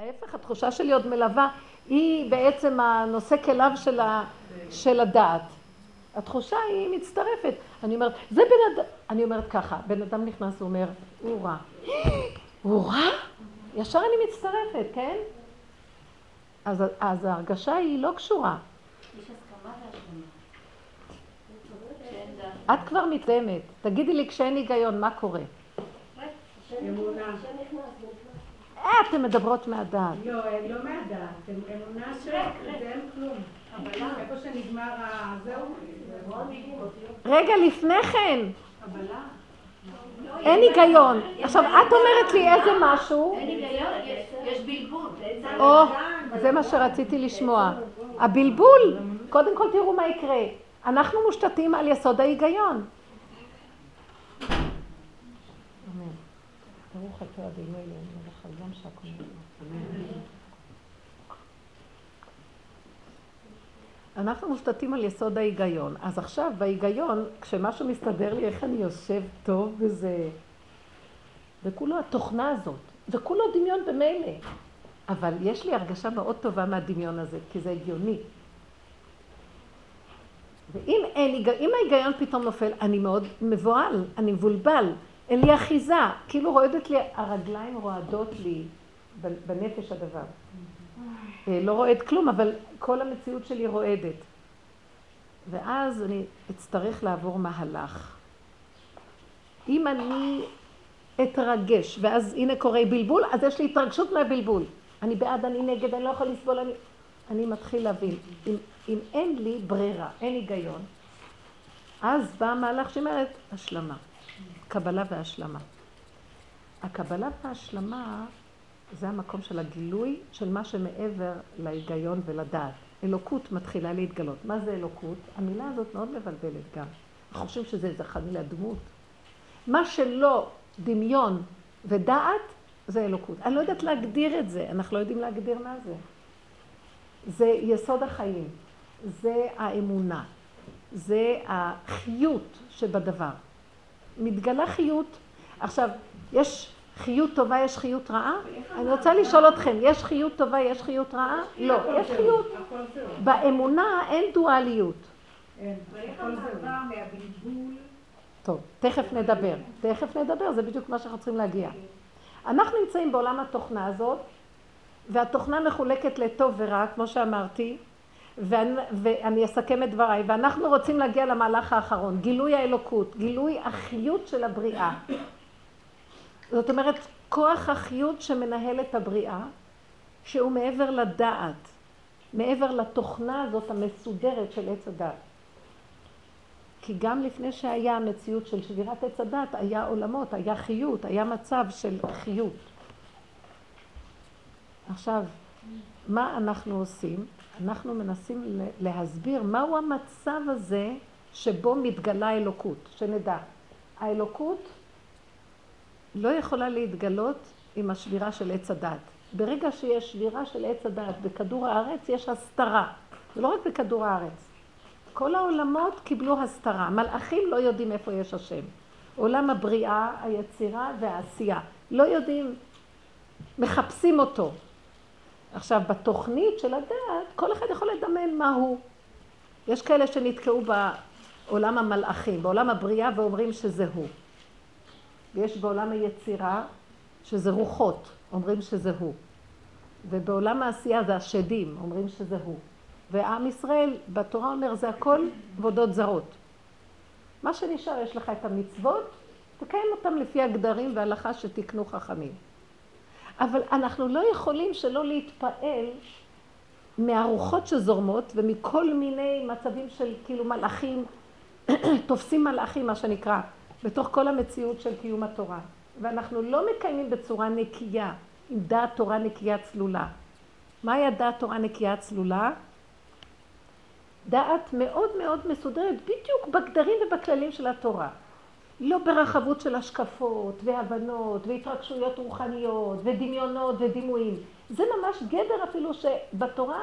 ההפך, התחושה שלי עוד מלווה, היא בעצם הנושא כליו של, ה, של הדעת. התחושה היא מצטרפת. אני אומרת, זה בן אדם, אני אומרת ככה, בן אדם נכנס ואומר, הוא רע. הוא רע? ישר אני מצטרפת, כן? אז, אז ההרגשה היא לא קשורה. את כבר מתאמת. תגידי לי, כשאין היגיון, מה קורה? אמונה. אה, אתן מדברות מהדעת. לא, לא מהדעת. אמונה שאין כלום. איפה שנגמר הזהו. רגע, לפני כן. אין היגיון. עכשיו, את אומרת לי איזה משהו. אין היגיון, יש בלבול. או, זה מה שרציתי לשמוע. הבלבול, קודם כל תראו מה יקרה. אנחנו מושתתים על יסוד ההיגיון. ברוך אתה אדינו אלוהים העולם שהכל אנחנו מושתתים על יסוד ההיגיון. אז עכשיו, בהיגיון, כשמשהו מסתדר לי, איך אני יושב טוב בזה? וכולו התוכנה הזאת. זה כולו דמיון במילא. אבל יש לי הרגשה מאוד טובה מהדמיון הזה, כי זה הגיוני. ואם אין, אם ההיגיון פתאום נופל, אני מאוד מבוהל, אני מבולבל, אין לי אחיזה, כאילו רועדת לי, הרגליים רועדות לי בנפש הדבר. אה, לא רועד כלום, אבל כל המציאות שלי רועדת. ואז אני אצטרך לעבור מהלך. אם אני אתרגש, ואז הנה קורה בלבול, אז יש לי התרגשות מהבלבול. אני בעד, אני נגד, אני לא יכול לסבול, אני... אני מתחיל להבין. אם, אם אין לי ברירה, אין היגיון, אז בא המהלך שאומרת השלמה. קבלה והשלמה. הקבלה וההשלמה זה המקום של הגילוי של מה שמעבר להיגיון ולדעת. אלוקות מתחילה להתגלות. מה זה אלוקות? המילה הזאת מאוד מבלבלת גם. חושבים שזה איזה חלילה דמות. מה שלא דמיון ודעת, זה אלוקות. אני לא יודעת להגדיר את זה, אנחנו לא יודעים להגדיר מה זה. זה יסוד החיים, זה האמונה, זה החיות שבדבר. מתגלה חיות. עכשיו, יש חיות טובה, יש חיות רעה? אני רוצה לשאול אתכם, יש חיות טובה, יש חיות רעה? לא, יש חיות. באמונה אין דואליות. טוב, תכף נדבר. תכף נדבר, זה בדיוק מה שאנחנו צריכים להגיע. אנחנו נמצאים בעולם התוכנה הזאת, והתוכנה מחולקת לטוב ורע, כמו שאמרתי, ואני, ואני אסכם את דבריי, ואנחנו רוצים להגיע למהלך האחרון, גילוי האלוקות, גילוי החיות של הבריאה. זאת אומרת, כוח החיות שמנהל את הבריאה, שהוא מעבר לדעת, מעבר לתוכנה הזאת המסודרת של עץ הדעת. כי גם לפני שהיה המציאות של שבירת עץ הדת, היה עולמות, היה חיות, היה מצב של חיות. עכשיו, מה אנחנו עושים? אנחנו מנסים להסביר מהו המצב הזה שבו מתגלה אלוקות, שנדע. האלוקות לא יכולה להתגלות עם השבירה של עץ הדת. ברגע שיש שבירה של עץ הדת בכדור הארץ, יש הסתרה. זה לא רק בכדור הארץ. כל העולמות קיבלו הסתרה. מלאכים לא יודעים איפה יש השם. עולם הבריאה, היצירה והעשייה. לא יודעים, מחפשים אותו. עכשיו, בתוכנית של הדעת, כל אחד יכול לדמיין מה הוא. יש כאלה שנתקעו בעולם המלאכים, בעולם הבריאה, ואומרים שזה הוא. ויש בעולם היצירה, שזה רוחות, אומרים שזה הוא. ובעולם העשייה זה השדים, אומרים שזה הוא. ועם ישראל בתורה אומר זה הכל עבודות זרות. מה שנשאר, יש לך את המצוות, תקיים אותם לפי הגדרים והלכה שתיקנו חכמים. אבל אנחנו לא יכולים שלא להתפעל מהרוחות שזורמות ומכל מיני מצבים של כאילו מלאכים, תופסים מלאכים מה שנקרא, בתוך כל המציאות של קיום התורה. ואנחנו לא מקיימים בצורה נקייה, עם דעת תורה נקייה צלולה. מהי הדעת תורה נקייה צלולה? דעת מאוד מאוד מסודרת, בדיוק בגדרים ובכללים של התורה. לא ברחבות של השקפות והבנות והתרגשויות רוחניות ודמיונות ודימויים. זה ממש גדר אפילו שבתורה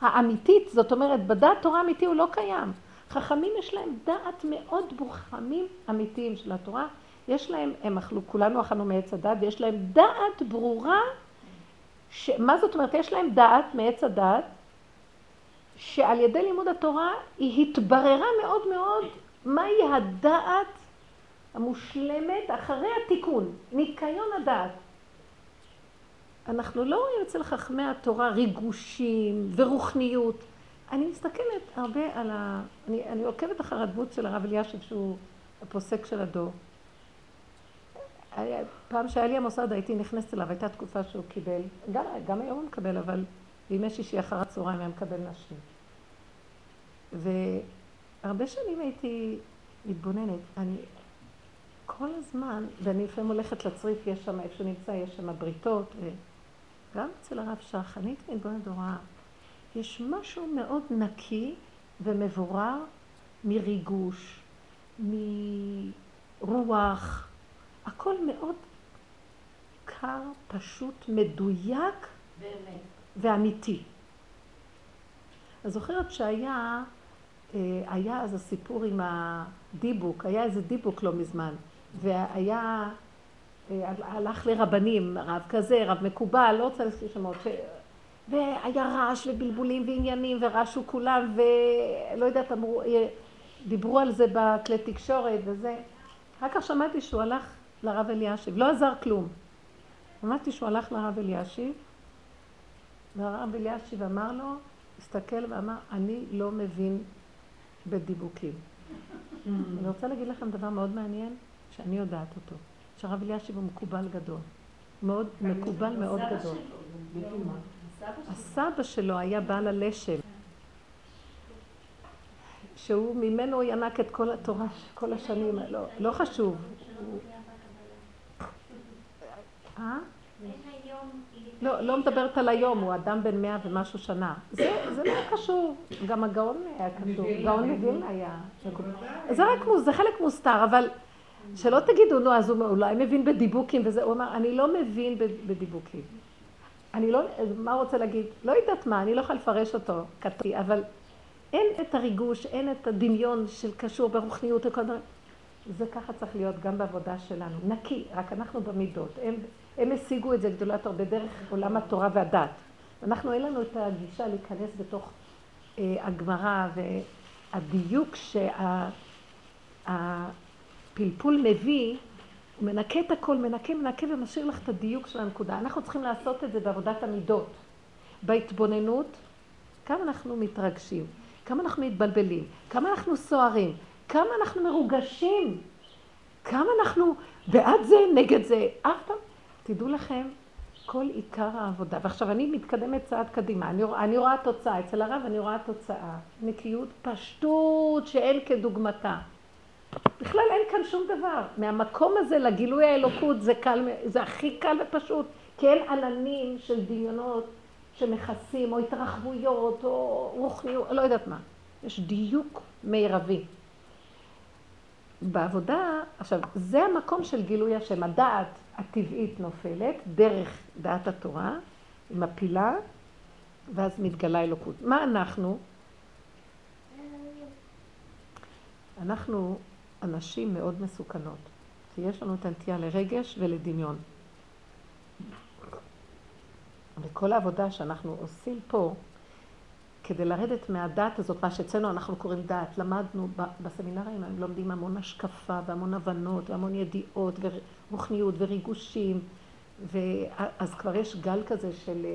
האמיתית, זאת אומרת, בדעת תורה אמיתי הוא לא קיים. חכמים יש להם דעת מאוד חכמים אמיתיים של התורה. יש להם, הם אכלו, כולנו אכלנו מעץ הדת, ויש להם דעת ברורה ש... מה זאת אומרת? יש להם דעת מעץ הדעת, שעל ידי לימוד התורה היא התבררה מאוד מאוד מהי הדעת המושלמת אחרי התיקון, ניקיון הדעת. אנחנו לא רואים אצל חכמי התורה ריגושים ורוחניות. אני מסתכלת הרבה על ה... אני, אני עוקבת אחר הדמות של הרב אלישיב שהוא הפוסק של הדור. פעם שהיה לי המוסד הייתי נכנסת אליו, הייתה תקופה שהוא קיבל, גם, גם היום הוא מקבל, אבל בימי שישי אחר הצהריים היה מקבל נשים. והרבה שנים הייתי מתבוננת, אני כל הזמן, ואני לפעמים הולכת לצריף, יש שם, איפה שהוא נמצא, יש שם בריתות, וגם אצל הרב שך, אני מתבוננת הוראה, יש משהו מאוד נקי ומבורר מריגוש, מרוח, הכל מאוד קר, פשוט, מדויק באמת. ואמיתי. אני זוכרת שהיה, אה, היה אז הסיפור עם הדיבוק, היה איזה דיבוק לא מזמן, והיה, אה, הלך לרבנים, רב כזה, רב מקובל, לא רוצה להזכיר שמות, ש... והיה רעש ובלבולים ועניינים ורעשו כולם ולא יודעת, אמרו, אה, דיברו על זה בכלי תקשורת וזה. אחר כך שמעתי שהוא הלך לרב אלישיב, לא עזר כלום. שמעתי שהוא הלך לרב אלישיב, והרב אלישיב אמר לו, הסתכל ואמר, אני לא מבין בדיבוקים. אני רוצה להגיד לכם דבר מאוד מעניין, שאני יודעת אותו, שהרב אלישיב הוא מקובל גדול. מאוד, מקובל מאוד גדול. הסבא שלו היה בעל הלשם, שהוא ממנו ינק את כל התורה כל השנים, לא, לא חשוב. אה? לא, לא מדברת על היום, הוא אדם בן מאה ומשהו שנה. זה, לא קשור, גם הגאון היה קשור, גאון מווילנה היה. זה רק, זה חלק מוסתר, אבל שלא תגידו, נו, אז הוא אולי מבין בדיבוקים וזה, הוא אמר, אני לא מבין בדיבוקים. אני לא, מה הוא רוצה להגיד? לא יודעת מה, אני לא יכולה לפרש אותו, כתבי, אבל אין את הריגוש, אין את הדמיון של קשור ברוחניות וכל דבר. זה ככה צריך להיות גם בעבודה שלנו. נקי, רק אנחנו במידות. הם, הם השיגו את זה גדולת הרבה דרך עולם התורה והדת. אנחנו, אין לנו את הגישה להיכנס בתוך אה, הגמרא והדיוק שהפלפול מביא, הוא מנקה את הכל, מנקה, מנקה ומשאיר לך את הדיוק של הנקודה. אנחנו צריכים לעשות את זה בעבודת המידות. בהתבוננות, כמה אנחנו מתרגשים, כמה אנחנו מתבלבלים, כמה אנחנו סוערים, כמה אנחנו מרוגשים, כמה אנחנו בעד זה, נגד זה, אף פעם. תדעו לכם, כל עיקר העבודה, ועכשיו אני מתקדמת צעד קדימה, אני, אני רואה תוצאה, אצל הרב אני רואה תוצאה, נקיות, פשטות שאין כדוגמתה. בכלל אין כאן שום דבר. מהמקום הזה לגילוי האלוקות זה קל, זה הכי קל ופשוט, כי אין עננים של דמיונות שמכסים, או התרחבויות, או רוחניות, לא יודעת מה. יש דיוק מרבי. בעבודה, עכשיו, זה המקום של גילוי השם. הדעת הטבעית נופלת דרך דעת התורה, היא מפילה, ואז מתגלה אלוקות. מה אנחנו? אנחנו אנשים מאוד מסוכנות, כי יש לנו את הנטייה לרגש ולדמיון. וכל העבודה שאנחנו עושים פה, כדי לרדת מהדעת הזאת, מה שאצלנו אנחנו קוראים דעת, למדנו בסמינרים, הם לומדים המון השקפה והמון הבנות והמון ידיעות ורוחניות וריגושים, ואז כבר יש גל כזה של,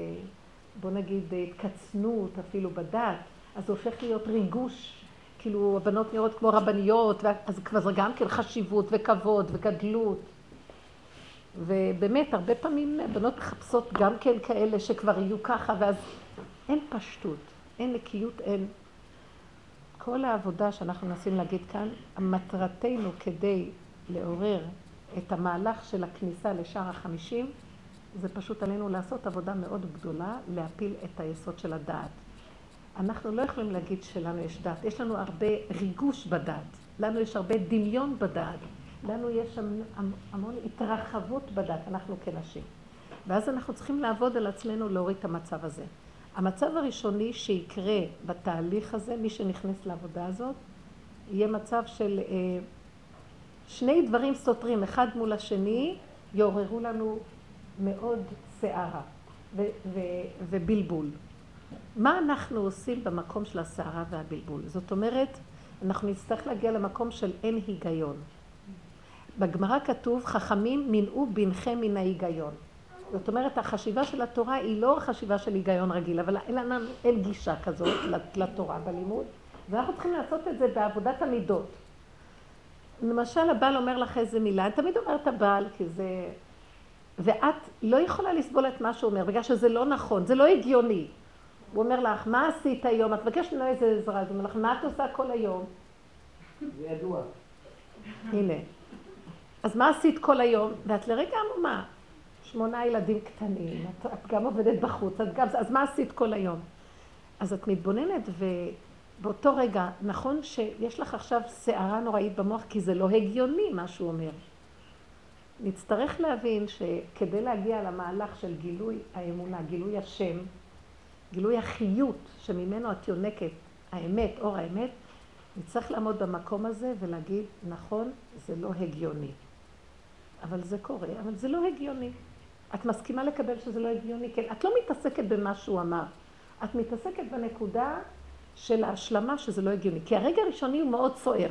בוא נגיד, התקצנות אפילו בדעת, אז זה הופך להיות ריגוש, כאילו הבנות נראות כמו רבניות, אז כבר זה גם כן חשיבות וכבוד וגדלות. ובאמת, הרבה פעמים בנות מחפשות גם כן כאלה שכבר יהיו ככה, ואז אין פשטות. אין נקיות, אין. כל העבודה שאנחנו מנסים להגיד כאן, מטרתנו כדי לעורר את המהלך של הכניסה לשער החמישים, זה פשוט עלינו לעשות עבודה מאוד גדולה, להפיל את היסוד של הדעת. אנחנו לא יכולים להגיד שלנו יש דת, יש לנו הרבה ריגוש בדת, לנו יש הרבה דמיון בדת, לנו יש המון התרחבות בדת, אנחנו כנשים. ואז אנחנו צריכים לעבוד על עצמנו להוריד את המצב הזה. המצב הראשוני שיקרה בתהליך הזה, מי שנכנס לעבודה הזאת, יהיה מצב של אה, שני דברים סותרים, אחד מול השני, יעוררו לנו מאוד סערה. ובלבול. מה אנחנו עושים במקום של הסערה והבלבול? זאת אומרת, אנחנו נצטרך להגיע למקום של אין היגיון. בגמרא כתוב, חכמים מנעו בנכם מן ההיגיון. זאת אומרת, החשיבה של התורה היא לא החשיבה של היגיון רגיל, אבל אין לנו, אין גישה כזאת לתורה בלימוד, ואנחנו צריכים לעשות את זה בעבודת המידות. למשל, הבעל אומר לך איזה מילה, אני תמיד אומרת הבעל, כי זה... ואת לא יכולה לסבול את מה שהוא אומר, בגלל שזה לא נכון, זה לא הגיוני. הוא אומר לך, מה עשית היום? את מבקשת ממנו איזה עזרה, אז הוא אומר לך, מה את עושה כל היום? זה ידוע. הנה. אז מה עשית כל היום? ואת לרגע עמומה. שמונה ילדים קטנים, את, את גם עובדת בחוץ, את גם, אז מה עשית כל היום? אז את מתבוננת ובאותו רגע, נכון שיש לך עכשיו סערה נוראית במוח, כי זה לא הגיוני מה שהוא אומר. נצטרך להבין שכדי להגיע למהלך של גילוי האמונה, גילוי השם, גילוי החיות שממנו את יונקת, האמת, אור האמת, נצטרך לעמוד במקום הזה ולהגיד, נכון, זה לא הגיוני. אבל זה קורה, אבל זה לא הגיוני. את מסכימה לקבל שזה לא הגיוני? כן. את לא מתעסקת במה שהוא אמר. את מתעסקת בנקודה של ההשלמה שזה לא הגיוני. כי הרגע הראשוני הוא מאוד סוער.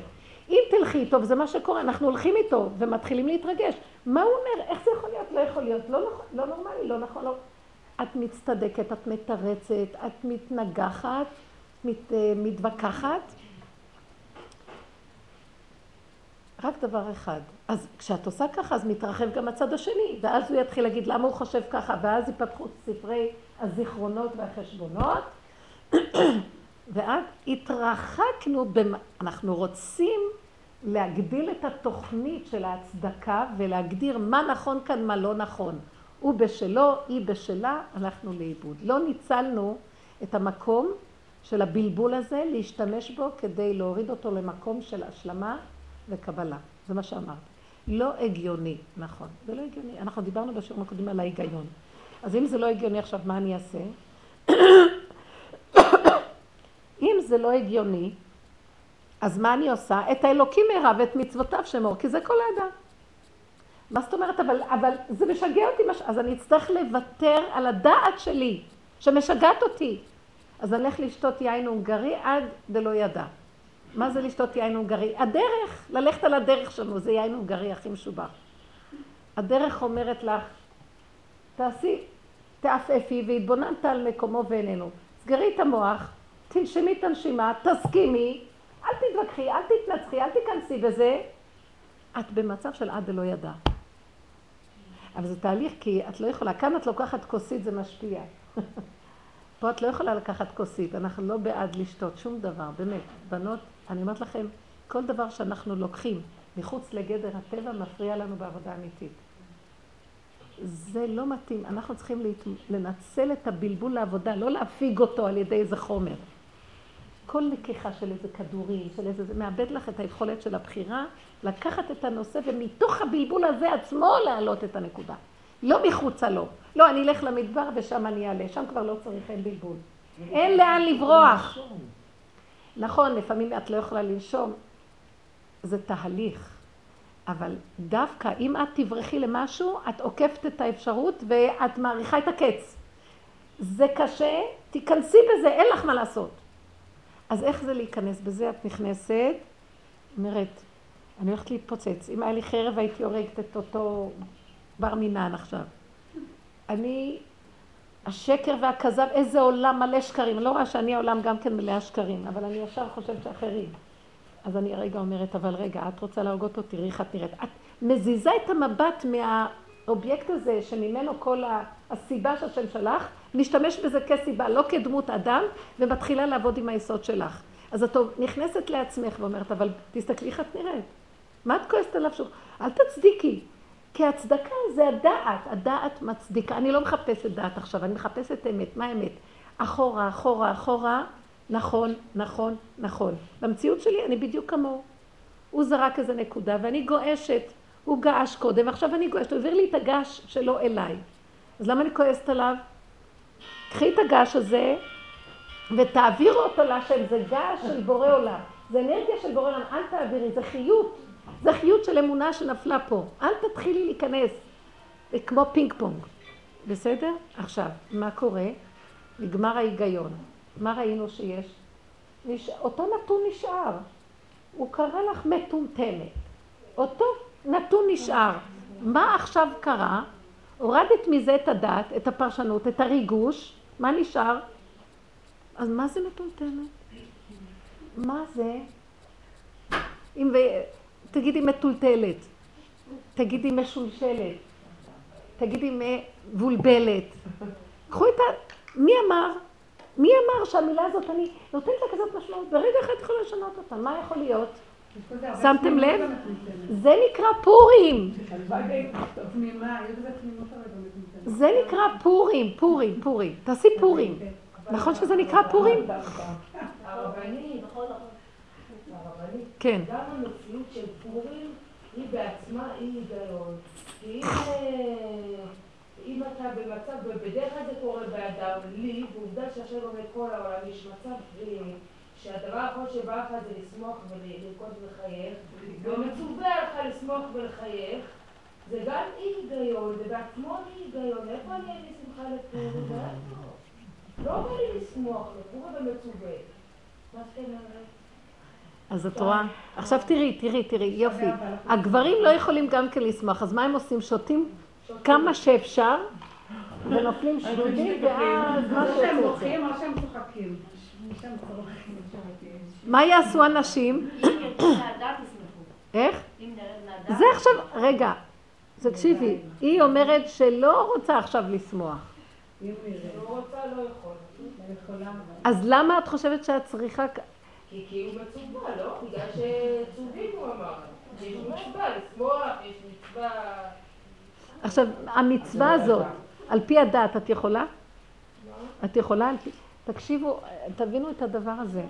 אם תלכי איתו, וזה מה שקורה, אנחנו הולכים איתו ומתחילים להתרגש. מה הוא אומר? איך זה יכול להיות? לא יכול להיות. לא, נכון, לא נורמלי, לא נכון, לא. את מצטדקת, את מתרצת, את מתנגחת, מת, אה, מתווכחת. רק דבר אחד. אז כשאת עושה ככה, אז מתרחב גם הצד השני, ואז הוא יתחיל להגיד למה הוא חושב ככה, ואז ייפתחו ספרי הזיכרונות והחשבונות, ואז התרחקנו, במ... אנחנו רוצים להגדיל את התוכנית של ההצדקה ולהגדיר מה נכון כאן, מה לא נכון. הוא בשלו, היא בשלה, הלכנו לאיבוד. לא ניצלנו את המקום של הבלבול הזה, להשתמש בו כדי להוריד אותו למקום של השלמה וקבלה. זה מה שאמרת. לא הגיוני, נכון, זה לא הגיוני. אנחנו דיברנו בשיעורים הקודמים על ההיגיון. אז אם זה לא הגיוני עכשיו, מה אני אעשה? אם זה לא הגיוני, אז מה אני עושה? את האלוקים ארע ואת מצוותיו שמור, כי זה כל האדם. מה זאת אומרת? אבל, אבל זה משגע אותי, מש... אז אני אצטרך לוותר על הדעת שלי, שמשגעת אותי. אז אלך לשתות יין הונגרי עד דלא ידע. מה זה לשתות יין הונגרי? הדרך, ללכת על הדרך שלנו, זה יין הונגרי הכי משובח. הדרך אומרת לך, תעשי, תעפפי והתבוננת על מקומו ואיננו. סגרי את המוח, תנשמי את הנשימה, תסכימי, אל תתווכחי, אל תתנצחי, אל תיכנסי בזה. את במצב של עד דלא ידע. אבל זה תהליך, כי את לא יכולה, כאן את לוקחת כוסית, זה משפיע. פה את לא יכולה לקחת כוסית, אנחנו לא בעד לשתות שום דבר, באמת. בנות, אני אומרת לכם, כל דבר שאנחנו לוקחים מחוץ לגדר הטבע מפריע לנו בעבודה אמיתית. זה לא מתאים, אנחנו צריכים להת... לנצל את הבלבול לעבודה, לא להפיג אותו על ידי איזה חומר. כל לקיחה של איזה כדורים, של איזה... זה מאבד לך את היכולת של הבחירה, לקחת את הנושא ומתוך הבלבול הזה עצמו להעלות את הנקודה. לא מחוצה לו. לא, אני אלך למדבר ושם אני אעלה, שם כבר לא צריך, אין בלבול. אין לאן לברוח. נכון, לפעמים את לא יכולה לנשום, זה תהליך. אבל דווקא אם את תברחי למשהו, את עוקפת את האפשרות ואת מעריכה את הקץ. זה קשה, תיכנסי בזה, אין לך מה לעשות. אז איך זה להיכנס בזה? את נכנסת, אומרת, אני הולכת להתפוצץ. אם היה לי חרב הייתי הורגת את אותו בר מינן עכשיו. אני, השקר והכזב, איזה עולם מלא שקרים. אני לא רואה שאני העולם גם כן מלא השקרים, אבל אני ישר חושבת שאחרים. אז אני רגע אומרת, אבל רגע, את רוצה להרגות אותי, תראי איך את נראית. את מזיזה את המבט מהאובייקט הזה, שממנו כל הסיבה שהשם שלח, להשתמש בזה כסיבה, לא כדמות אדם, ומתחילה לעבוד עם היסוד שלך. אז את נכנסת לעצמך ואומרת, אבל תסתכלי איך את נראית. מה את כועסת עליו שוב? אל תצדיקי. כי הצדקה זה הדעת, הדעת מצדיקה. אני לא מחפשת דעת עכשיו, אני מחפשת אמת. מה אמת? אחורה, אחורה, אחורה, נכון, נכון, נכון. במציאות שלי אני בדיוק כמוהו. הוא זרק איזה נקודה ואני גועשת. הוא געש קודם, ועכשיו אני גועשת. הוא העביר לי את הגעש שלו אליי. אז למה אני כועסת עליו? קחי את הגעש הזה ותעבירו אותו להשם. זה געש של בורא עולם. זה אנרגיה של בורא עולם. אל תעבירי, זה חיות. זה חיות של אמונה שנפלה פה. אל תתחילי להיכנס. זה כמו פינג פונג. בסדר? עכשיו, מה קורה? נגמר ההיגיון. מה ראינו שיש? נש... אותו נתון נשאר. הוא קרא לך מטומטמת. אותו נתון נשאר. מה עכשיו קרה? הורדת מזה את הדעת, את הפרשנות, את הריגוש, מה נשאר? אז מה זה מטומטמת? מה זה? אם ו... תגידי מטולטלת, תגידי משולשלת, תגידי מבולבלת. קחו את ה... מי אמר? מי אמר שהמילה הזאת, אני נותנת לה כזאת משמעות, ברגע אחד יכולה לשנות אותה, מה יכול להיות? שמתם לב? זה נקרא פורים. זה נקרא פורים, פורים, פורים. תעשי פורים. נכון שזה נקרא פורים? הרבנית, כן. גם המציאות של פורים היא בעצמה אי היגיון. כי אם אתה במצב, ובדרך כלל זה קורה באדם, לי, ועובדה שהשם עומד כל העולם, יש מצב שהדבר האחרון שבא לך זה לשמוח ולרקוד ולחייך, ומצווה עליך לשמוח ולחייך, זה גם אי היגיון, זה בעצמו אי היגיון, איפה אני אהיה לי שמחה לפורים? לא בא לי לשמוח, לפורים ומצווה. מה שאתם אומרים? אז את רואה? עכשיו תראי, תראי, תראי, יופי. הגברים לא יכולים גם כן לשמוח, אז מה הם עושים? שותים כמה שאפשר, ונופלים שדודים, ואז מה או שהם. בוכים או שהם צוחקים. מה יעשו אנשים? אם ירדו מהדת ישמחו. איך? אם נרד מהדת... זה עכשיו, רגע, תקשיבי, היא אומרת שלא רוצה עכשיו לשמוח. אם נראה. לא רוצה, לא יכול. לא יכולה, אז למה את חושבת שאת צריכה... כי הוא מצווה, לא? בגלל שצווים הוא אמר. יש מצווה לשמוח, יש מצווה... עכשיו, המצווה הזאת, על פי הדת, את יכולה? את יכולה. תקשיבו, תבינו את הדבר הזה.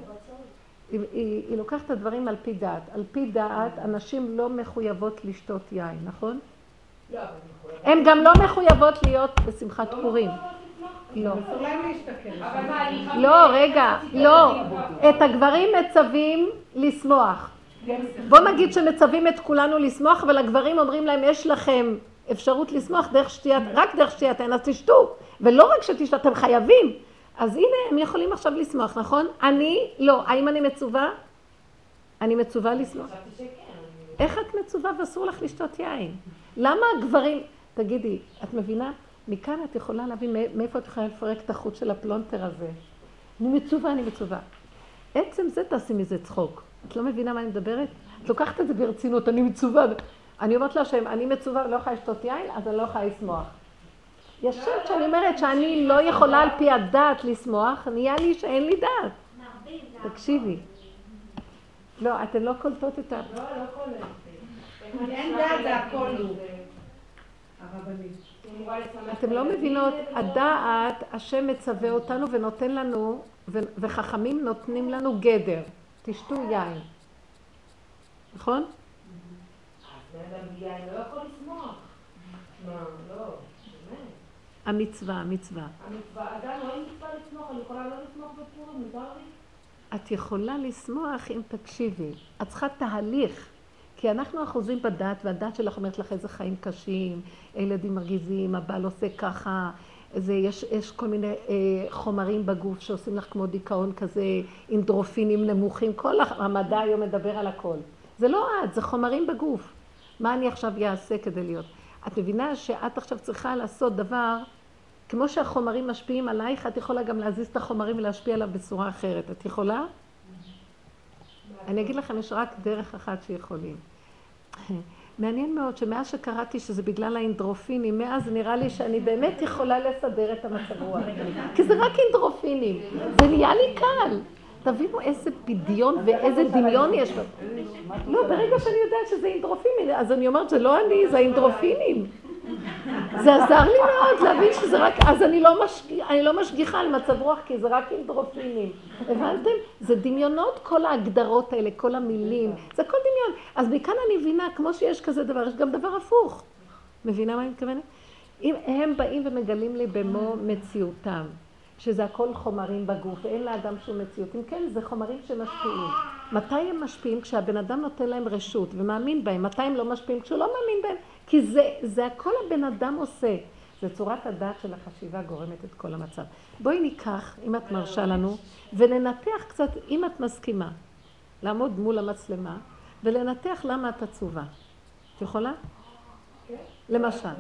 היא, היא, היא לוקחת את הדברים על פי דעת. על פי דעת, הנשים לא מחויבות לשתות יין, נכון? לא, אבל היא יכולה. הן גם לא מחויבות להיות בשמחת פורים. לא. אני... לא, רגע, לא. את הגברים מצווים לשמוח. בוא נגיד שמצווים את כולנו לשמוח, אבל הגברים אומרים להם, יש לכם אפשרות לשמוח דרך שתיית, רק דרך שתיית אז תשתו. ולא רק שתשתו, אתם חייבים. אז הנה, הם יכולים עכשיו לשמוח, נכון? אני, לא. האם אני מצווה? אני מצווה לשמוח. איך את מצווה ואסור לך לשתות יין? למה הגברים... תגידי, את מבינה? מכאן את יכולה להבין מא- מאיפה את יכולה לפרק את החוט של הפלונטר הזה. אני מצווה, אני מצווה. עצם זה תעשי מזה צחוק. את לא מבינה מה אני מדברת? את לוקחת את זה ברצינות, אני מצווה. אני אומרת להשם, אני מצווה ולא יכולה לשתות יין, אז אני לא יכולה לשמוח. ישר כשאני אומרת שאני לא יכולה על פי הדעת לשמוח, נהיה לי שאין לי דעת. תקשיבי. לא, אתן לא קולטות את ה... לא, לא קולטת. אין דעת, זה הכל הוא. אתם לא מבינות, הדעת, השם מצווה אותנו ונותן לנו, וחכמים נותנים לנו גדר. תשתו יין. נכון? לא יכול לא. המצווה, המצווה. המצווה, אדם לא מצווה לשמוח, אני יכולה לא לשמוח בפורים, מותר לי? את יכולה לשמוח אם תקשיבי. את צריכה תהליך. כי אנחנו אחוזים בדת, והדת שלך אומרת לך איזה חיים קשים, הילדים מרגיזים, הבעל עושה ככה, זה, יש, יש כל מיני אה, חומרים בגוף שעושים לך כמו דיכאון כזה, עם דרופינים נמוכים, כל המדע היום מדבר על הכל. זה לא את, זה חומרים בגוף. מה אני עכשיו אעשה כדי להיות? את מבינה שאת עכשיו צריכה לעשות דבר, כמו שהחומרים משפיעים עלייך, את יכולה גם להזיז את החומרים ולהשפיע עליו בצורה אחרת. את יכולה? אני אגיד לכם, יש רק דרך אחת שיכולים. מעניין מאוד שמאז שקראתי שזה בגלל האינדרופינים, מאז נראה לי שאני באמת יכולה לסדר את המצב רוח. כי זה רק אינדרופינים. זה נהיה לי קל. תבינו איזה פדיון ואיזה דמיון יש. ב- לא, ברגע שאני יודעת שזה אינדרופינים, אז אני אומרת, זה לא אני, זה האינדרופינים. זה עזר לי מאוד להבין שזה רק, אז אני לא, משג... אני לא משגיחה על מצב רוח, כי זה רק אינדרופינים. הבנתם? זה דמיונות, כל ההגדרות האלה, כל המילים, זה הכל דמיון. אז מכאן אני מבינה, כמו שיש כזה דבר, יש גם דבר הפוך. מבינה מה אני מתכוונת? אם הם באים ומגלים לי במו מציאותם, שזה הכל חומרים בגוף, ואין לאדם שום מציאות. אם כן, זה חומרים שמשפיעים. מתי הם משפיעים? כשהבן אדם נותן להם רשות ומאמין בהם. מתי הם לא משפיעים? כשהוא לא מאמין בהם. כי זה, זה הכל הבן אדם עושה. זה צורת הדעת של החשיבה גורמת את כל המצב. בואי ניקח, אם את מרשה לנו, וננתח קצת, אם את מסכימה, לעמוד מול המצלמה, ולנתח למה את עצובה. את יכולה? כן. למשל.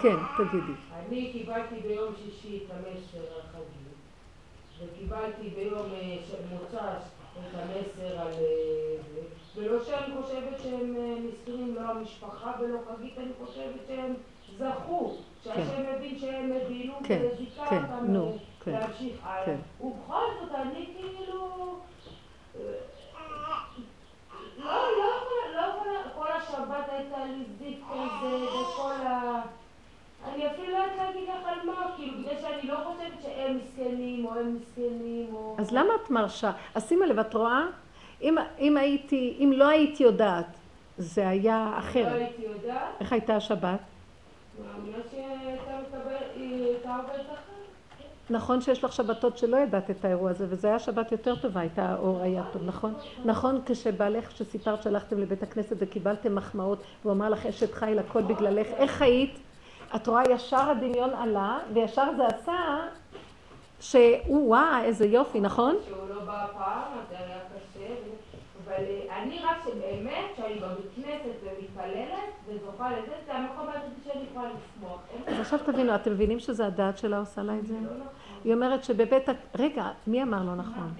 כן, תגידי. אני קיבלתי ביום שישי את המסר החגי, וקיבלתי ביום אה, מוצ"ש את המסר על אה, ולא שאני חושבת שהם אה, מסכנים, לא המשפחה ולא חגית, אני חושבת שהם זכו, שהשם הבין שהם הבינו, כן, וזיכה כן, אותם אה, כן, להמשיך הלאה. כן. ובכל זאת, אני כאילו... אה, לא, לא לא כל השבת הייתה לי זיק כזה, וכל ה... אני אפילו לא יודעת להגיד לך על מה, כאילו, בגלל שאני לא חושבת שהם מסכנים, או הם מסכנים, או... אז למה את מרשה? אז שימי לב, את רואה? אם, אם הייתי, אם לא הייתי יודעת, זה היה לא אחרת. הייתי יודעת, איך הייתה השבת? מאמינה שהייתה עובדת אחרת. נכון שיש לך שבתות שלא ידעת את האירוע הזה, וזו הייתה שבת יותר טובה, הייתה האור היה טוב, נכון? נכון כשבעלך, שסיפרת שהלכתם לבית הכנסת וקיבלתם מחמאות, והוא אמר לך אשת חיל הכל בגללך, איך היית? את רואה ישר הדמיון עלה, וישר זה עשה שהוא וואה, איזה יופי, נכון? שהוא לא בא הפעם, אז היה קשה, ו- אבל אה, אני רק שבאמת, כשאני בבית כנסת ומתפללת, וזוכה לזה, זה המקום היחידי שאני יכולה לשמוח. אז עכשיו תבינו, אתם מבינים שזה הדעת שלה עושה לה את זה? לא נכון. היא אומרת שבבית ה... רגע, מי אמר לא נכון?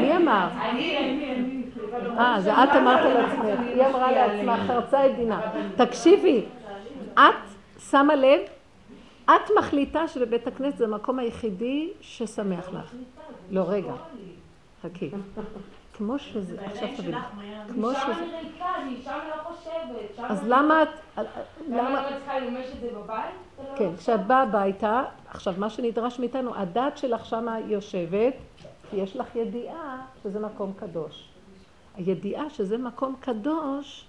מי אמר? אני, אני, אה, זה את אמרת על עצמך, היא אמרה לעצמה, חרצה את דינה. תקשיבי, את שמה לב, את מחליטה שבבית הכנסת זה המקום היחידי ששמח לך. לא, רגע, חכי. כמו שזה, עכשיו תביני, כמו שם שזה... אני ריקה, אני שם לא חושבת. שם אז למה את... למה. אני לא צריכה לממש את זה בבית? לא כן. כשאת באה הביתה, עכשיו מה שנדרש מאיתנו, הדעת שלך שמה יושבת, כי יש לך ידיעה שזה מקום קדוש. הידיעה שזה מקום קדוש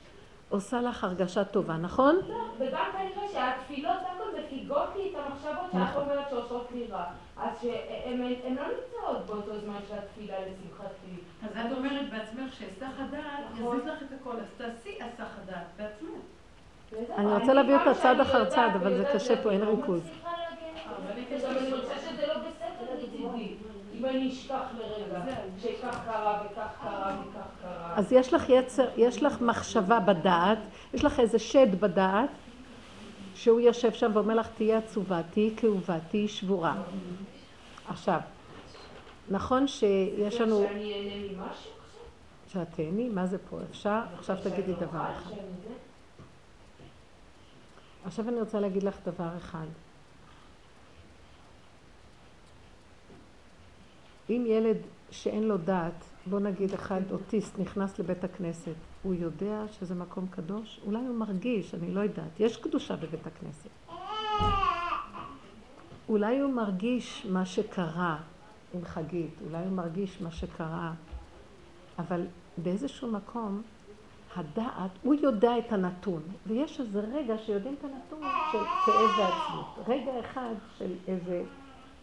עושה לך הרגשה טובה, נכון? לא, וגם כנראה שהתפילות והכל מפיגות לי את המחשבות שאת נכון. אומרת שעושות לי רע. אז שהן הן לא נמצאות באותו זמן של התפילה לשמחתי. אז את אומרת בעצמך שהיסח הדעת נכון. יזיז לך את הכל, אז תעשי היסח הדעת בעצמך. אני רוצה להביא אותה צעד אחר צעד, אבל זה קשה פה, אין ריכוז. לא. אבל אני רוצה שזה לא בסדר מצידי. אם אני אשכח לרגע, שכך קרה וכך קרה וכך קרה. אז יש לך יצר, יש לך מחשבה בדעת, יש לך איזה שד בדעת, שהוא יושב שם ואומר לך, תהיי עצובה, תהיי כאובה, תהיי שבורה. עכשיו, נכון שיש לנו... שאני אהנה ממשהו עכשיו? שאת תהני, מה זה פה? אפשר? עכשיו תגידי דבר אחד. עכשיו אני רוצה להגיד לך דבר אחד. אם ילד שאין לו דעת, בוא נגיד אחד אוטיסט נכנס לבית הכנסת, הוא יודע שזה מקום קדוש? אולי הוא מרגיש, אני לא יודעת. יש קדושה בבית הכנסת. אולי הוא מרגיש מה שקרה עם חגית, אולי הוא מרגיש מה שקרה, אבל באיזשהו מקום הדעת, הוא יודע את הנתון, ויש איזה רגע שיודעים את הנתון של כאב ועצמות. רגע אחד של איזה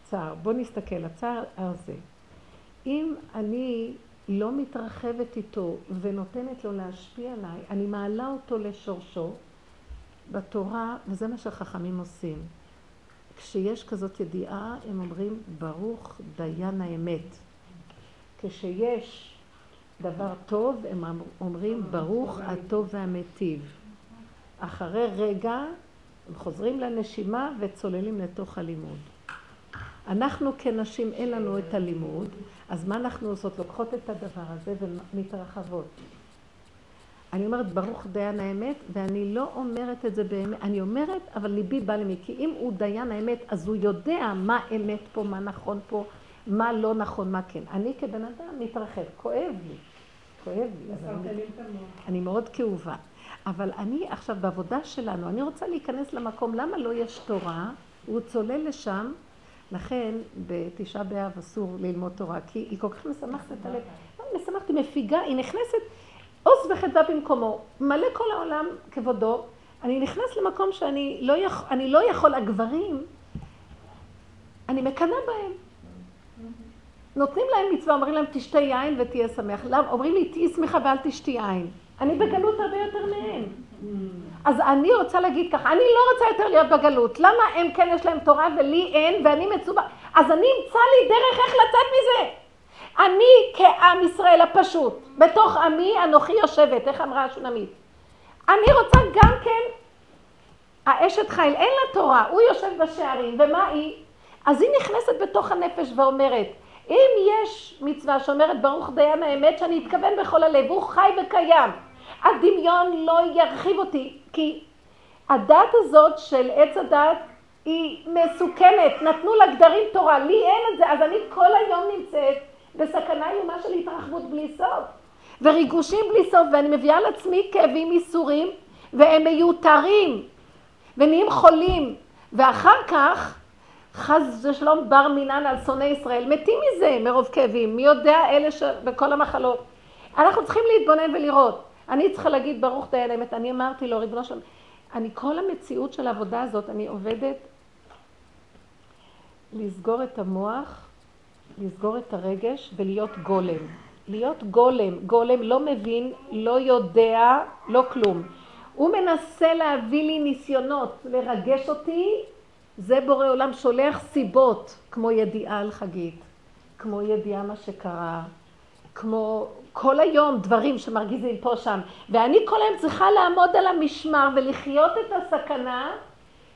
צער. בואו נסתכל, הצער הזה. אם אני לא מתרחבת איתו ונותנת לו להשפיע עליי, אני מעלה אותו לשורשו בתורה, וזה מה שהחכמים עושים. כשיש כזאת ידיעה, הם אומרים, ברוך דיין האמת. כשיש דבר טוב, הם אומרים, ברוך הטוב והמיטיב. אחרי רגע, הם חוזרים לנשימה וצוללים לתוך הלימוד. אנחנו כנשים, אין לנו את הלימוד, אז מה אנחנו עושות? לוקחות את הדבר הזה ומתרחבות. אני אומרת, ברוך דיין האמת, ואני לא אומרת את זה באמת, אני אומרת, אבל ליבי בא למי, כי אם הוא דיין האמת, אז הוא יודע מה אמת פה, מה נכון פה, מה לא נכון, מה כן. אני כבן אדם מתרחב, כואב לי, כואב לי, אני, מאוד כאובה. אבל אני עכשיו בעבודה שלנו, אני רוצה להיכנס למקום, למה לא יש תורה? הוא צולל לשם, לכן בתשעה באב אסור ללמוד תורה, כי היא כל כך משמחת את הלב. לא, היא משמחת, היא מפיגה, היא נכנסת, עוז וחדווה במקומו, מלא כל העולם כבודו. אני נכנס למקום שאני לא יכול, אני לא יכול, הגברים, אני מקנאה בהם. נותנים להם מצווה, אומרים להם תשתה יין ותהיה שמח. למה? אומרים לי תהיי שמחה ואל תשתי יין. אני בגלות הרבה יותר מהם. אז אני רוצה להגיד ככה, אני לא רוצה יותר להיות בגלות. למה הם כן יש להם תורה ולי אין, ואני מצווה? אז אני אמצא לי דרך איך לצאת מזה. אני כעם ישראל הפשוט, בתוך עמי אנוכי יושבת, איך אמרה השונמית? אני רוצה גם כן, האשת חיל, אין לה תורה, הוא יושב בשערים, ומה היא? אז היא נכנסת בתוך הנפש ואומרת, אם יש מצווה שאומרת ברוך דיין האמת שאני אתכוון בכל הלב, הוא חי וקיים, הדמיון לא ירחיב אותי, כי הדת הזאת של עץ הדת היא מסוכנת, נתנו לה גדרים תורה, לי אין את זה, אז אני כל היום נמצאת בסכנה איומה של התרחבות בלי סוף, וריגושים בלי סוף, ואני מביאה על עצמי כאבים, ייסורים, והם מיותרים, ונהיים חולים, ואחר כך, חס ושלום בר מינן על שונאי ישראל, מתים מזה מרוב כאבים, מי יודע אלה שבכל המחלות. אנחנו צריכים להתבונן ולראות. אני צריכה להגיד ברוך דיין האמת, אני אמרתי לו, ריבונו שלום, אני כל המציאות של העבודה הזאת, אני עובדת לסגור את המוח, לסגור את הרגש ולהיות גולם. להיות גולם, גולם לא מבין, לא יודע, לא כלום. הוא מנסה להביא לי ניסיונות, לרגש אותי, זה בורא עולם שולח סיבות, כמו ידיעה על חגית, כמו ידיעה מה שקרה, כמו כל היום דברים שמרגיזים פה שם, ואני כל היום צריכה לעמוד על המשמר ולחיות את הסכנה,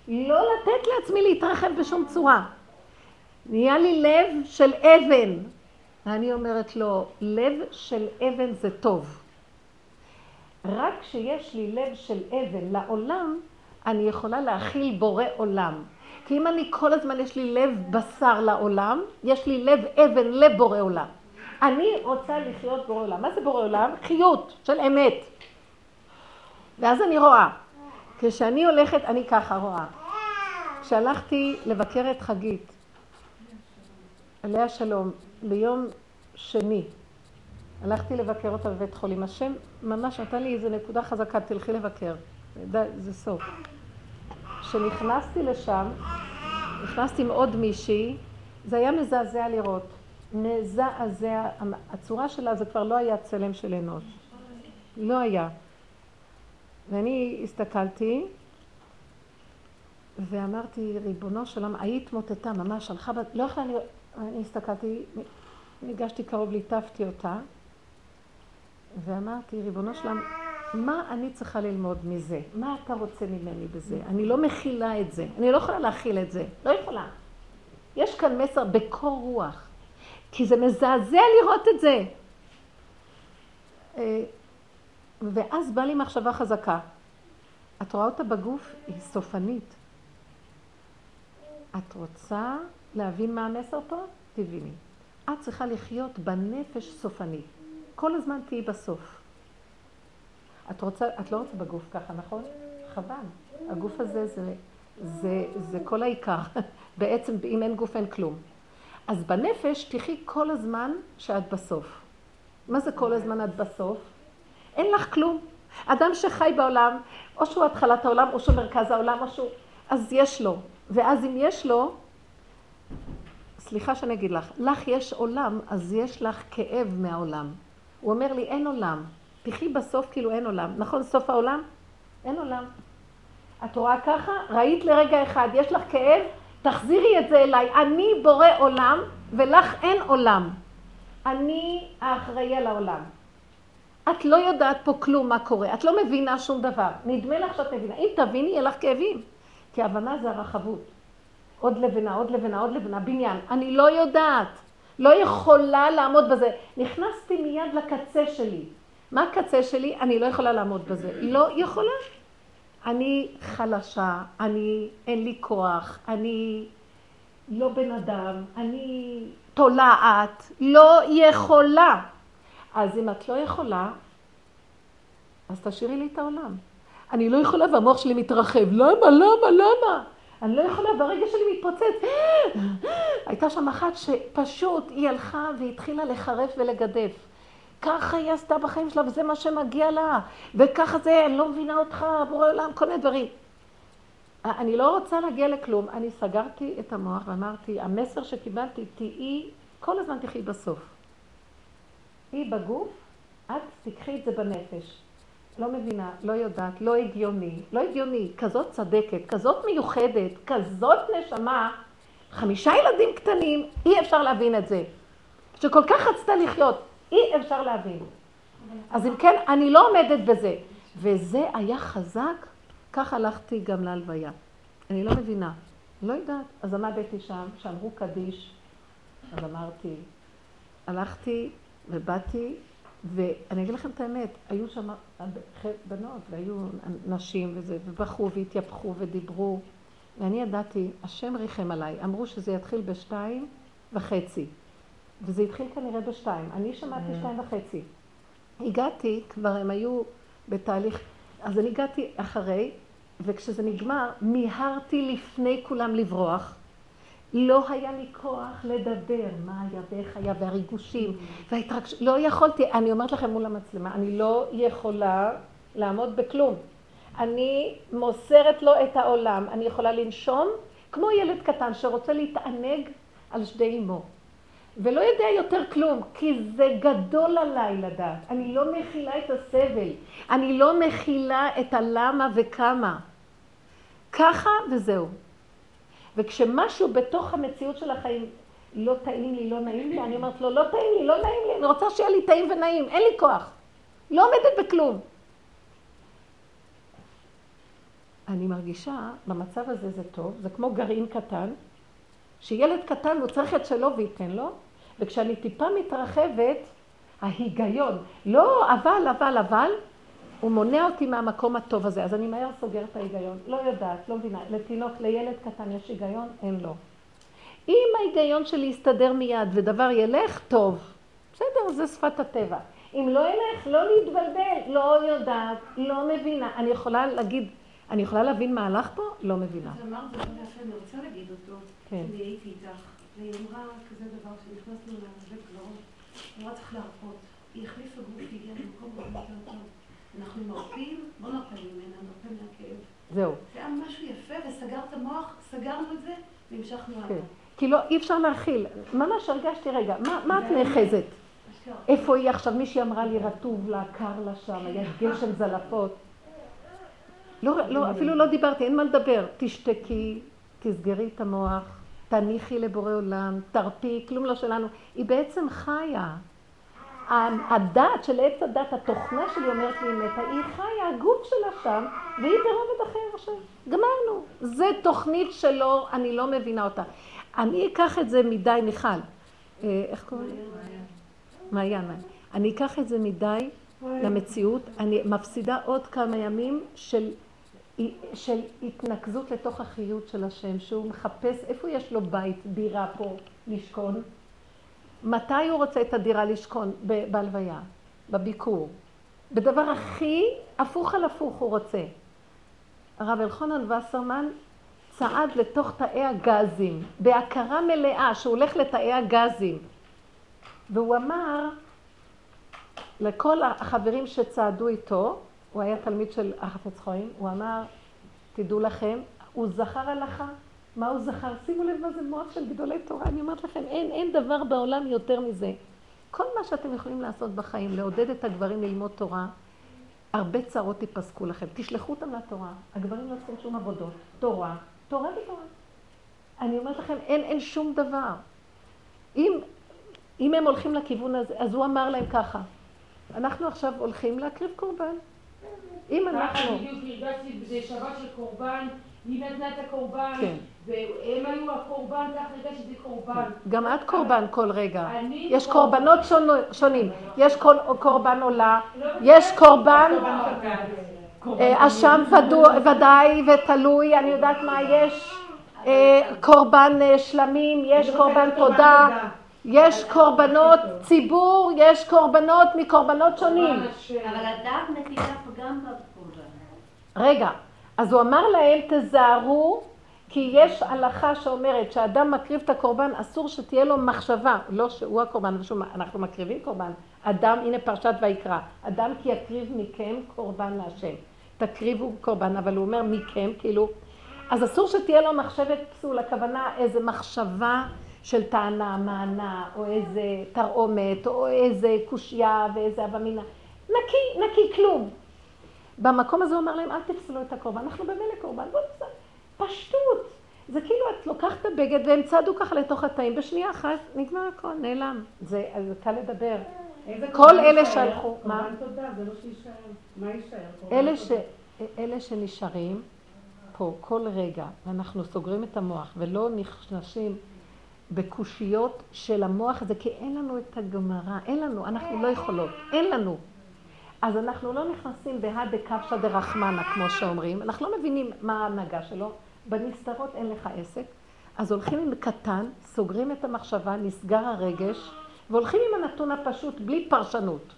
לא לתת לעצמי להתרחב בשום צורה. נהיה לי לב של אבן. ואני אומרת לו, לב של אבן זה טוב. רק כשיש לי לב של אבן לעולם, אני יכולה להכיל בורא עולם. כי אם אני כל הזמן יש לי לב בשר לעולם, יש לי לב אבן לבורא עולם. אני רוצה לחיות בורא עולם. מה זה בורא עולם? חיות של אמת. ואז אני רואה. כשאני הולכת, אני ככה רואה. כשהלכתי לבקר את חגית, עליה שלום, ביום שני, הלכתי לבקר אותה בבית חולים. השם ממש נתן לי איזו נקודה חזקה, תלכי לבקר. די, זה סוף. כשנכנסתי לשם, נכנסתי עם עוד מישהי, זה היה מזעזע לראות. מזעזע, הצורה שלה זה כבר לא היה צלם של אנוש. לא היה. ואני הסתכלתי ואמרתי, ריבונו של עולם, היית התמוטטה ממש, הלכה, לא יכולה, אני, אני הסתכלתי, ניגשתי קרוב, ליטפתי אותה, ואמרתי, ריבונו של עולם, מה אני צריכה ללמוד מזה? מה אתה רוצה ממני בזה? אני לא מכילה את זה, אני לא יכולה להכיל את זה, לא יכולה. יש כאן מסר בקור רוח. כי זה מזעזע לראות את זה. אה, ואז באה לי מחשבה חזקה. את רואה אותה בגוף? היא סופנית. את רוצה להבין מה המסר פה? תביני. את צריכה לחיות בנפש סופנית. כל הזמן תהיי בסוף. את, רוצה, את לא רוצה בגוף ככה, נכון? חבל. הגוף הזה זה, זה, זה כל העיקר. בעצם אם אין גוף אין כלום. אז בנפש תחי כל הזמן שאת בסוף. מה זה כל הזמן את בסוף? אין לך כלום. אדם שחי בעולם, או שהוא התחלת העולם, או שהוא מרכז העולם, או שהוא... אז יש לו. ואז אם יש לו, סליחה שאני אגיד לך, לך יש עולם, אז יש לך כאב מהעולם. הוא אומר לי, אין עולם. תחי בסוף כאילו אין עולם. נכון, סוף העולם? אין עולם. את רואה ככה? ראית לרגע אחד, יש לך כאב? תחזירי את זה אליי. אני בורא עולם, ולך אין עולם. אני האחראי על העולם. את לא יודעת פה כלום מה קורה, את לא מבינה שום דבר. נדמה לך שאת מבינה. אם תביני, יהיה לך כאבים. כי הבנה זה הרחבות. עוד לבנה, עוד לבנה, עוד לבנה, בניין. אני לא יודעת. לא יכולה לעמוד בזה. נכנסתי מיד לקצה שלי. מה הקצה שלי? אני לא יכולה לעמוד בזה. לא יכולה. אני חלשה, אני, אין לי כוח, אני לא בן אדם, אני תולעת, לא יכולה. אז אם את לא יכולה, אז תשאירי לי את העולם. אני לא יכולה והמוח שלי מתרחב. למה, למה, למה? אני לא יכולה, והרגע שלי מתפוצץ. הייתה שם אחת שפשוט היא הלכה והתחילה לחרף ולגדף. ככה היא עשתה בחיים שלה, וזה מה שמגיע לה, וככה זה, אני לא מבינה אותך, בורא עולם, כל מיני דברים. אני לא רוצה להגיע לכלום. אני סגרתי את המוח ואמרתי, המסר שקיבלתי, תהיי, כל הזמן תחי בסוף. היא בגוף, את תיקחי את זה בנפש. לא מבינה, לא יודעת, לא הגיוני, לא הגיוני, כזאת צדקת, כזאת מיוחדת, כזאת נשמה, חמישה ילדים קטנים, אי אפשר להבין את זה. שכל כך רצתה לחיות, אי אפשר להבין. אז אם כן, אני לא עומדת בזה. וזה היה חזק, כך הלכתי גם להלוויה. אני לא מבינה, לא יודעת. אז עמדתי שם, שאמרו קדיש, אז אמרתי, הלכתי ובאתי, ואני אגיד לכם את האמת, היו שם בנות, והיו נשים וזה, ובכו והתייפחו ודיברו, ואני ידעתי, השם ריחם עליי, אמרו שזה יתחיל בשתיים וחצי, וזה התחיל כנראה בשתיים, אני שמעתי שתיים וחצי. הגעתי, כבר הם היו בתהליך, אז אני הגעתי אחרי, וכשזה נגמר, מיהרתי לפני כולם לברוח. לא היה לי כוח לדבר, מה היה ואיך היה, והריגושים, וההתרגשות, לא יכולתי, אני אומרת לכם מול המצלמה, אני לא יכולה לעמוד בכלום. אני מוסרת לו את העולם, אני יכולה לנשום כמו ילד קטן שרוצה להתענג על שדי אמו. ולא יודע יותר כלום, כי זה גדול עליי לדעת. אני לא מכילה את הסבל, אני לא מכילה את הלמה וכמה. ככה וזהו. וכשמשהו בתוך המציאות של החיים לא טעים לי, לא נעים לי, אני אומרת לו, לא טעים לי, לא נעים לי, אני רוצה שיהיה לי טעים ונעים, אין לי כוח. לא עומדת בכלום. אני מרגישה, במצב הזה זה טוב, זה כמו גרעין קטן, שילד קטן הוא צריך את שלו וייתן לו, וכשאני טיפה מתרחבת, ההיגיון, לא אבל, אבל, אבל, הוא מונע אותי מהמקום הטוב הזה, אז אני מהר סוגרת את ההיגיון. לא יודעת, לא מבינה. לתינוק, לילד קטן יש היגיון? אין לו. אם ההיגיון שלי יסתדר מיד ודבר ילך, טוב. בסדר, זה שפת הטבע. אם לא ילך, לא להתבלבל, לא יודעת, לא מבינה. אני יכולה להגיד, אני יכולה להבין מה הלך פה? לא מבינה. אז אמרת דבר יפה, אני רוצה להגיד אותו. כן. אני הייתי איתך, והיא אמרה כזה דבר שנכנסנו לבית קברות, היא אמרה צריך להרפות. היא החליפה גוף, היא הגיעה למקום הרבה יותר טוב. אנחנו מרפים, לא נרפה ממנה, נרפה מהכאב. זהו. זה היה משהו יפה, וסגר את המוח, סגרנו את זה, והמשכנו הלאה. כן. כי לא, אי אפשר להכיל. ממש הרגשתי, רגע, מה, את נאחזת? איפה היא עכשיו? מישהי אמרה לי רטוב לה, קר לה שם, היה גשם זלפות. לא, לא, אפילו לא דיברתי, אין מה לדבר. תשתקי, תסגרי את המוח, תניחי לבורא עולם, תרפי, כלום לא שלנו. היא בעצם חיה. הדעת של עץ הדת, התוכנה שלי אומרת לי מתה, היא חיה, הגוף שלה שם, והיא ברובד אחר עכשיו. גמרנו. זה תוכנית שלא, אני לא מבינה אותה. אני אקח את זה מדי, מיכל. אה, איך קוראים לה? מעיין. אני אקח את זה מדי למציאות, אני מפסידה עוד כמה ימים של, של התנקזות לתוך החיות של השם, שהוא מחפש, איפה יש לו בית, דירה פה, לשכון? מתי הוא רוצה את הדירה לשכון? בהלוויה, בביקור. בדבר הכי הפוך על הפוך הוא רוצה. הרב אלחונן וסרמן צעד לתוך תאי הגזים, בהכרה מלאה שהוא הולך לתאי הגזים. והוא אמר לכל החברים שצעדו איתו, הוא היה תלמיד של החפץ חיים, הוא אמר, תדעו לכם, הוא זכר הלכה. מה הוא זכר? שימו לב מה זה מוח של גדולי תורה. אני אומרת לכם, אין, אין דבר בעולם יותר מזה. כל מה שאתם יכולים לעשות בחיים, לעודד את הגברים ללמוד תורה, הרבה צרות ייפסקו לכם. תשלחו אותם לתורה. הגברים לא עושים שום עבודות. תורה, תורה ותורה. אני אומרת לכם, אין, אין שום דבר. אם, אם הם הולכים לכיוון הזה, אז הוא אמר להם ככה, אנחנו עכשיו הולכים להקריב קורבן. אם ככה אנחנו... בדיוק הרגשתי, זה שבת של קורבן, היא נתנה את הקורבן, כן. והם היו הקורבן, ככה הרגשתי שזה קורבן. גם את קורבן כל רגע. אני יש קורבן. קורבנות שונו- שונים. יש כל- קורבן עולה, יש קורבן אה, אשם ודאי ותלוי, אני יודעת מה יש. אה, קורבן אה, שלמים, יש קורבן תודה, יש קורבנות ציבור, יש קורבנות מקורבנות שונים. אבל הדעת מטילה פגם בקורבן. רגע, אז הוא אמר להם, תזהרו, כי יש הלכה שאומרת שאדם מקריב את הקורבן, אסור שתהיה לו מחשבה, לא שהוא הקורבן, אנחנו מקריבים קורבן. אדם, הנה פרשת ויקרא, אדם כי יקריב מכם קורבן להשם. תקריבו קורבן, אבל הוא אומר מכם, כאילו, אז אסור שתהיה לו מחשבת פסול, הכוונה איזה מחשבה של טענה, מענה, או איזה תרעומת, או איזה קושייה ואיזה הווה מינה. נקי, נקי, כלום. במקום הזה הוא אומר להם, אל תפסלו את הקורבן, אנחנו במילא קורבן, בואו נפסל. פשטות. זה כאילו את לוקחת את הבגד והם צעדו ככה לתוך התאים, בשנייה אחת נגמר הכל, נעלם. זה, זה קל לדבר. כל אלה שהלכו, מה? תודה, זה לא שיישאר. מה יישאר? אלה שנשארים פה כל רגע, ואנחנו סוגרים את המוח ולא נכנסים בקושיות של המוח הזה, כי אין לנו את הגמרא, אין לנו, אנחנו לא יכולות, אין לנו. אז אנחנו לא נכנסים בהא דקפשא דרחמנא, כמו שאומרים, אנחנו לא מבינים מה ההנהגה שלו, בנסתרות אין לך עסק, אז הולכים עם קטן, סוגרים את המחשבה, נסגר הרגש, והולכים עם הנתון הפשוט, בלי פרשנות.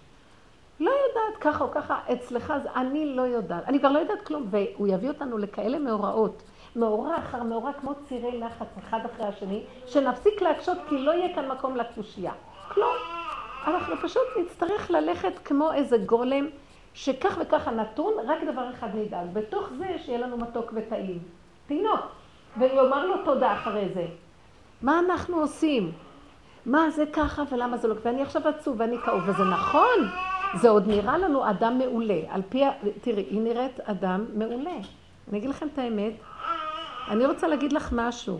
לא יודעת ככה או ככה, אצלך אז אני לא יודעת. אני כבר לא יודעת כלום, והוא יביא אותנו לכאלה מאורעות. מאורע אחר מאורע, כמו צירי לחץ אחד אחרי השני, שנפסיק להקשות כי לא יהיה כאן מקום לקושייה. כלום. אנחנו פשוט נצטרך ללכת כמו איזה גולם, שכך וכך הנתון, רק דבר אחד נדאג. בתוך זה שיהיה לנו מתוק וטעים. תינוק. ויאמר לו תודה אחרי זה. מה אנחנו עושים? מה זה ככה ולמה זה לא... ואני עכשיו עצוב ואני כאוב, וזה נכון. זה עוד נראה לנו אדם מעולה. על פי, ה- תראי, היא נראית אדם מעולה. אני אגיד לכם את האמת, אני רוצה להגיד לך משהו,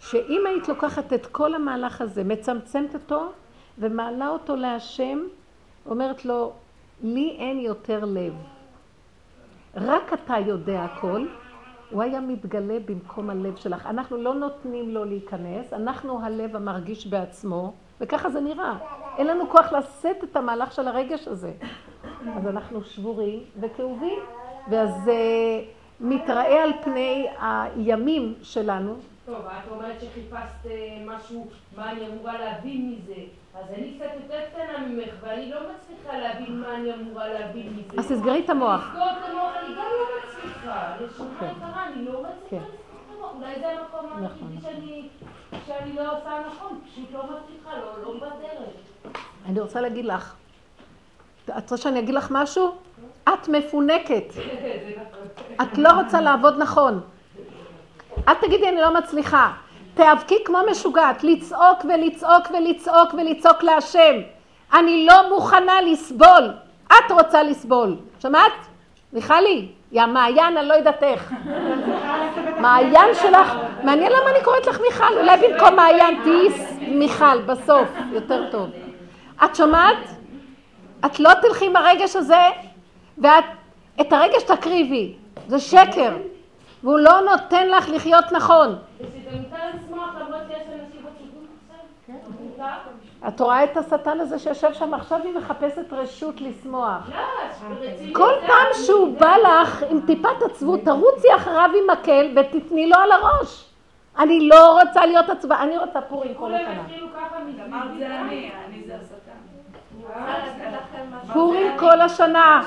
שאם היית לוקחת את כל המהלך הזה, מצמצמת אותו ומעלה אותו להשם, אומרת לו, לי אין יותר לב. רק אתה יודע הכל, הוא היה מתגלה במקום הלב שלך. אנחנו לא נותנים לו להיכנס, אנחנו הלב המרגיש בעצמו, וככה זה נראה. אין לנו כוח לשאת את המהלך של הרגש הזה. אז אנחנו שבורים וכאובים, ואז זה מתראה על פני הימים שלנו. טוב, את אומרת שחיפשת אה, משהו, מה אני אמורה להבין מזה. אז אני קצת יותר קטנה ממך, ואני לא מצליחה להבין מה אני אמורה להבין מזה. אז תסגרי את המוח. לסגור את המוח אני גם לא מצליחה. נשמה כן. יקרה, אני לא מצליחה כן. לסגור את המוח. אולי זה המקום נכון, היחידי שאני- לא עושה נכון, פשוט לא מצליחה, לא- לא בדרך. אני רוצה להגיד לך, את רוצה שאני אגיד לך משהו? את מפונקת. נכון. את לא רוצה לעבוד נכון. אל תגידי אני לא מצליחה. תיאבקי כמו משוגעת, לצעוק ולצעוק ולצעוק ולצעוק להשם. אני לא מוכנה לסבול. את רוצה לסבול. שמעת? מיכלי, יא מעיין, אני לא יודעת איך. מעיין שלך, מעניין למה אני קוראת לך מיכל, אולי במקום מעיין תהיי מיכל בסוף, יותר טוב. את שומעת? את לא תלכי עם הרגש הזה, ואת, את הרגש תקריבי, זה שקר, והוא לא נותן לך לחיות נכון. את רואה את השטן הזה שיושב שם עכשיו, היא מחפשת רשות לשמוח. כל פעם שהוא בא לך עם טיפת עצבות, תרוצי אחריו עם מקל ותתני לו על הראש. אני לא רוצה להיות עצובה, אני רוצה פורים כל השנה. פורים כל השנה.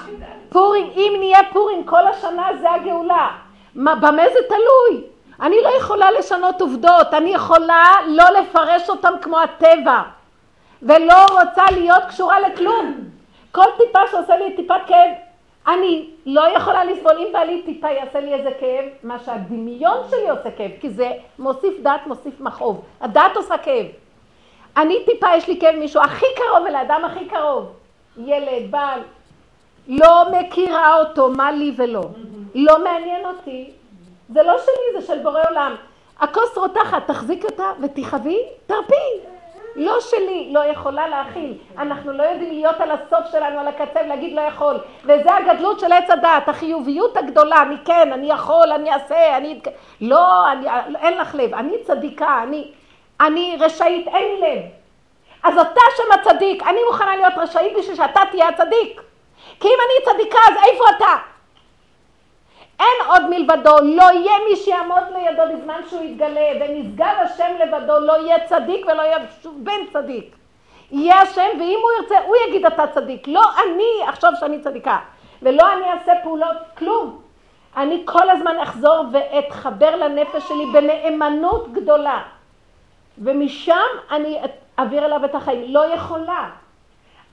פורים, אם נהיה פורים כל השנה זה הגאולה. מה, במה זה תלוי? אני לא יכולה לשנות עובדות, אני יכולה לא לפרש אותן כמו הטבע. ולא רוצה להיות קשורה לכלום. כל טיפה שעושה לי טיפת כאב, אני לא יכולה לסבול. אם בעלי טיפה יעשה לי איזה כאב, מה שהדמיון שלי עושה כאב, כי זה מוסיף דעת, מוסיף מכאוב. הדעת עושה כאב. אני טיפה, יש לי כאב מישהו הכי קרוב אל האדם הכי קרוב. ילד, בעל. לא מכירה אותו, מה לי ולא. לא מעניין אותי. זה לא שלי, זה של בורא עולם. הכוס רותחת, תחזיק אותה ותכאבי, תרפי. לא שלי, לא יכולה להכיל. אנחנו לא יודעים להיות על הסוף שלנו, על הקצה, ולהגיד לא יכול. וזה הגדלות של עץ הדעת, החיוביות הגדולה, אני כן, אני יכול, אני אעשה, אני... לא, אני, אין לך לב, אני צדיקה, אני, אני רשאית, אין לי לב. אז אתה שם הצדיק, אני מוכנה להיות רשאית בשביל שאתה תהיה הצדיק. כי אם אני צדיקה, אז איפה אתה? אין עוד מלבדו, לא יהיה מי שיעמוד לידו בזמן שהוא יתגלה, ונשגב השם לבדו, לא יהיה צדיק ולא יהיה שום בן צדיק. יהיה השם, ואם הוא ירצה, הוא יגיד אתה צדיק. לא אני אחשוב שאני צדיקה, ולא אני אעשה פעולות, כלום. אני כל הזמן אחזור ואתחבר לנפש שלי בנאמנות גדולה. ומשם אני אעביר אליו את החיים. לא יכולה.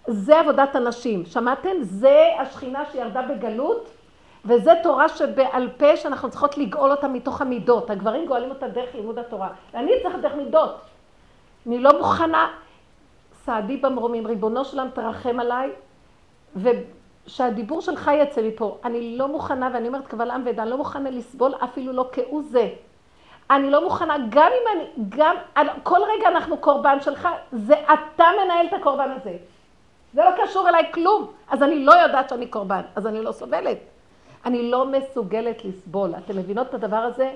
זה עבודת הנשים. שמעתם? זה השכינה שירדה בגלות, וזה תורה שבעל פה שאנחנו צריכות לגאול אותה מתוך המידות. הגברים גואלים אותה דרך לימוד התורה. אני צריכה דרך מידות. אני לא מוכנה. סעדי במרומים, ריבונו שלם תרחם עליי, שהדיבור שלך יצא מפה. אני לא מוכנה, ואני אומרת קבל עם ועדה, אני לא מוכנה לסבול אפילו לא כאו זה. אני לא מוכנה, גם אם אני, גם, כל רגע אנחנו קורבן שלך, זה אתה מנהל את הקורבן הזה. זה לא קשור אליי כלום. אז אני לא יודעת שאני קורבן, אז אני לא סובלת. אני לא מסוגלת לסבול. אתם מבינות את הדבר הזה?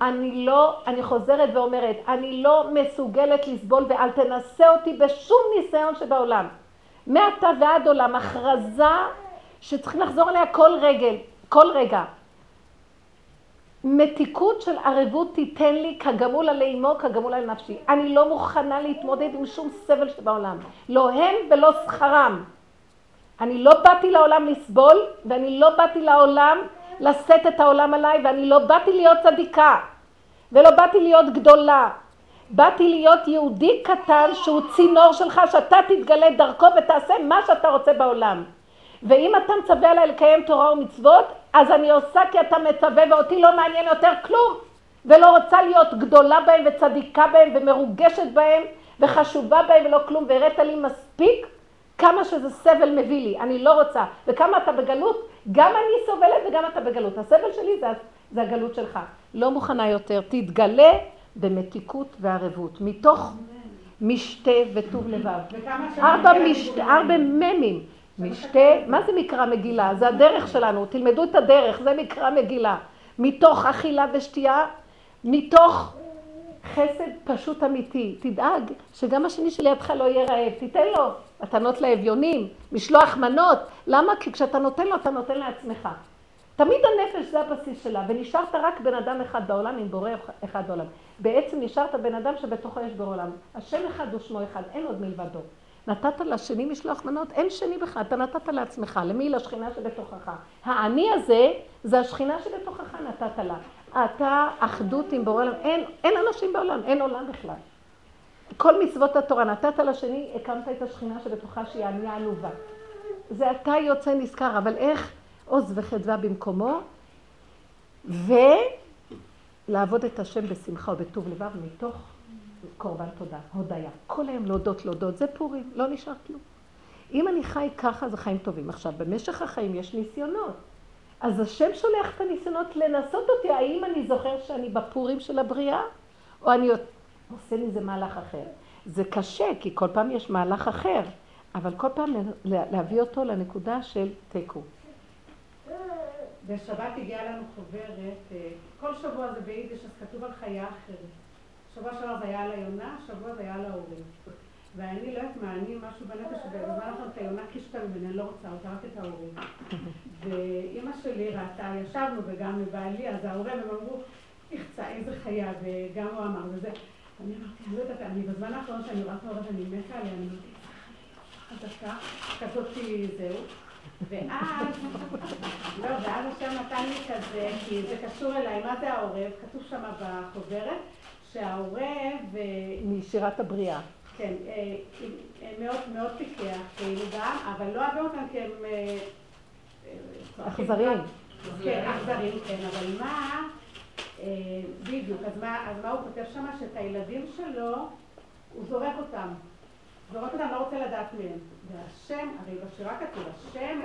אני לא, אני חוזרת ואומרת, אני לא מסוגלת לסבול ואל תנסה אותי בשום ניסיון שבעולם. מעתה ועד עולם, הכרזה שצריכים לחזור אליה כל רגל, כל רגע. מתיקות של ערבות תיתן לי כגמול עלי אמו, כגמול על נפשי. אני לא מוכנה להתמודד עם שום סבל שבעולם. לא הם ולא שכרם. אני לא באתי לעולם לסבול, ואני לא באתי לעולם לשאת את העולם עליי, ואני לא באתי להיות צדיקה, ולא באתי להיות גדולה. באתי להיות יהודי קטן שהוא צינור שלך, שאתה תתגלה דרכו ותעשה מה שאתה רוצה בעולם. ואם אתה מצווה עליי לקיים תורה ומצוות, אז אני עושה כי אתה מצווה ואותי לא מעניין יותר כלום. ולא רוצה להיות גדולה בהם וצדיקה בהם ומרוגשת בהם וחשובה בהם ולא כלום, והראית לי מספיק כמה שזה סבל מביא לי, אני לא רוצה. וכמה אתה בגלות, גם אני סובלת וגם אתה בגלות. הסבל שלי זה, זה הגלות שלך. לא מוכנה יותר, תתגלה במתיקות וערבות, מתוך משתה וטוב לבב. ארבע, משתה, ארבע ממים. משתה, מה זה מקרא מגילה? זה הדרך שלנו, תלמדו את הדרך, זה מקרא מגילה. מתוך אכילה ושתייה, מתוך חסד פשוט אמיתי. תדאג שגם השני שלידך לא יהיה רעב, תיתן לו מתנות לאביונים, משלוח מנות. למה? כי כשאתה נותן לו, אתה נותן לעצמך. תמיד הנפש זה הבסיס שלה, ונשארת רק בן אדם אחד בעולם עם בורא אחד בעולם. בעצם נשארת בן אדם שבתוכו יש בורא עולם. השם אחד הוא שמו אחד, אין עוד מלבדו. נתת לשני משלוח מנות, אין שני בכלל, אתה נתת לעצמך, למי? לשכינה שבתוכך. האני הזה, זה השכינה שבתוכך נתת לה. אתה אחדות עם בורא עולם, אין, אין אנשים בעולם, אין עולם בכלל. כל מצוות התורה נתת לשני, הקמת את השכינה שבתוכה שהיא ענייה עלובה. זה אתה יוצא נזכר, אבל איך עוז וחדווה במקומו, ולעבוד את השם בשמחה ובטוב לבב מתוך קורבן תודה, הודיה. כל היום להודות, להודות, זה פורים, לא נשאר כלום. אם אני חי ככה, זה חיים טובים. עכשיו, במשך החיים יש ניסיונות. אז השם שולח את הניסיונות לנסות אותי, האם אני זוכר שאני בפורים של הבריאה, או אני עושה מזה מהלך אחר. זה קשה, כי כל פעם יש מהלך אחר, אבל כל פעם להביא אותו לנקודה של תיקו. בשבת הגיעה לנו חוברת, אה, כל שבוע זה ביידיש, אז כתוב על חיה אחרת. שבוע שעבר זה היה על היונה, שבוע זה היה על ההורים. ואני לא יודעת מה, אני משהו בנפש, ובזמן האחרון את היונה קישתה ממני, לא רוצה אותה, רק את ההורים. ואימא שלי ראתה, ישבנו וגם מבעלי, אז ההורים הם אמרו, יחצה, איזה חיה, וגם הוא אמר, וזה. אני אמרתי, אני לא יודעת, אני בזמן האחרון שאני את ההורים, אני מתה עליה, אני אמרתי, חזקה, כזאתי, זהו. ואז, לא, ואז השם נתן לי כזה, כי זה קשור אליי, מה זה העורב? כתוב שם בחוברת, שהעורב... משירת הבריאה. כן, אה, אה, מאוד מאוד פיקח, כאילו גם, אבל לא אוהבים אותם כי הם... אה, אכזריים. כן, אכזריים, כן, אבל מה... בדיוק, אז מה, אז מה הוא כותב שם? שאת הילדים שלו, הוא זורק אותם. זורק אותם, לא רוצה לדעת מהם. והשם, הרי בשירה כתוב, השם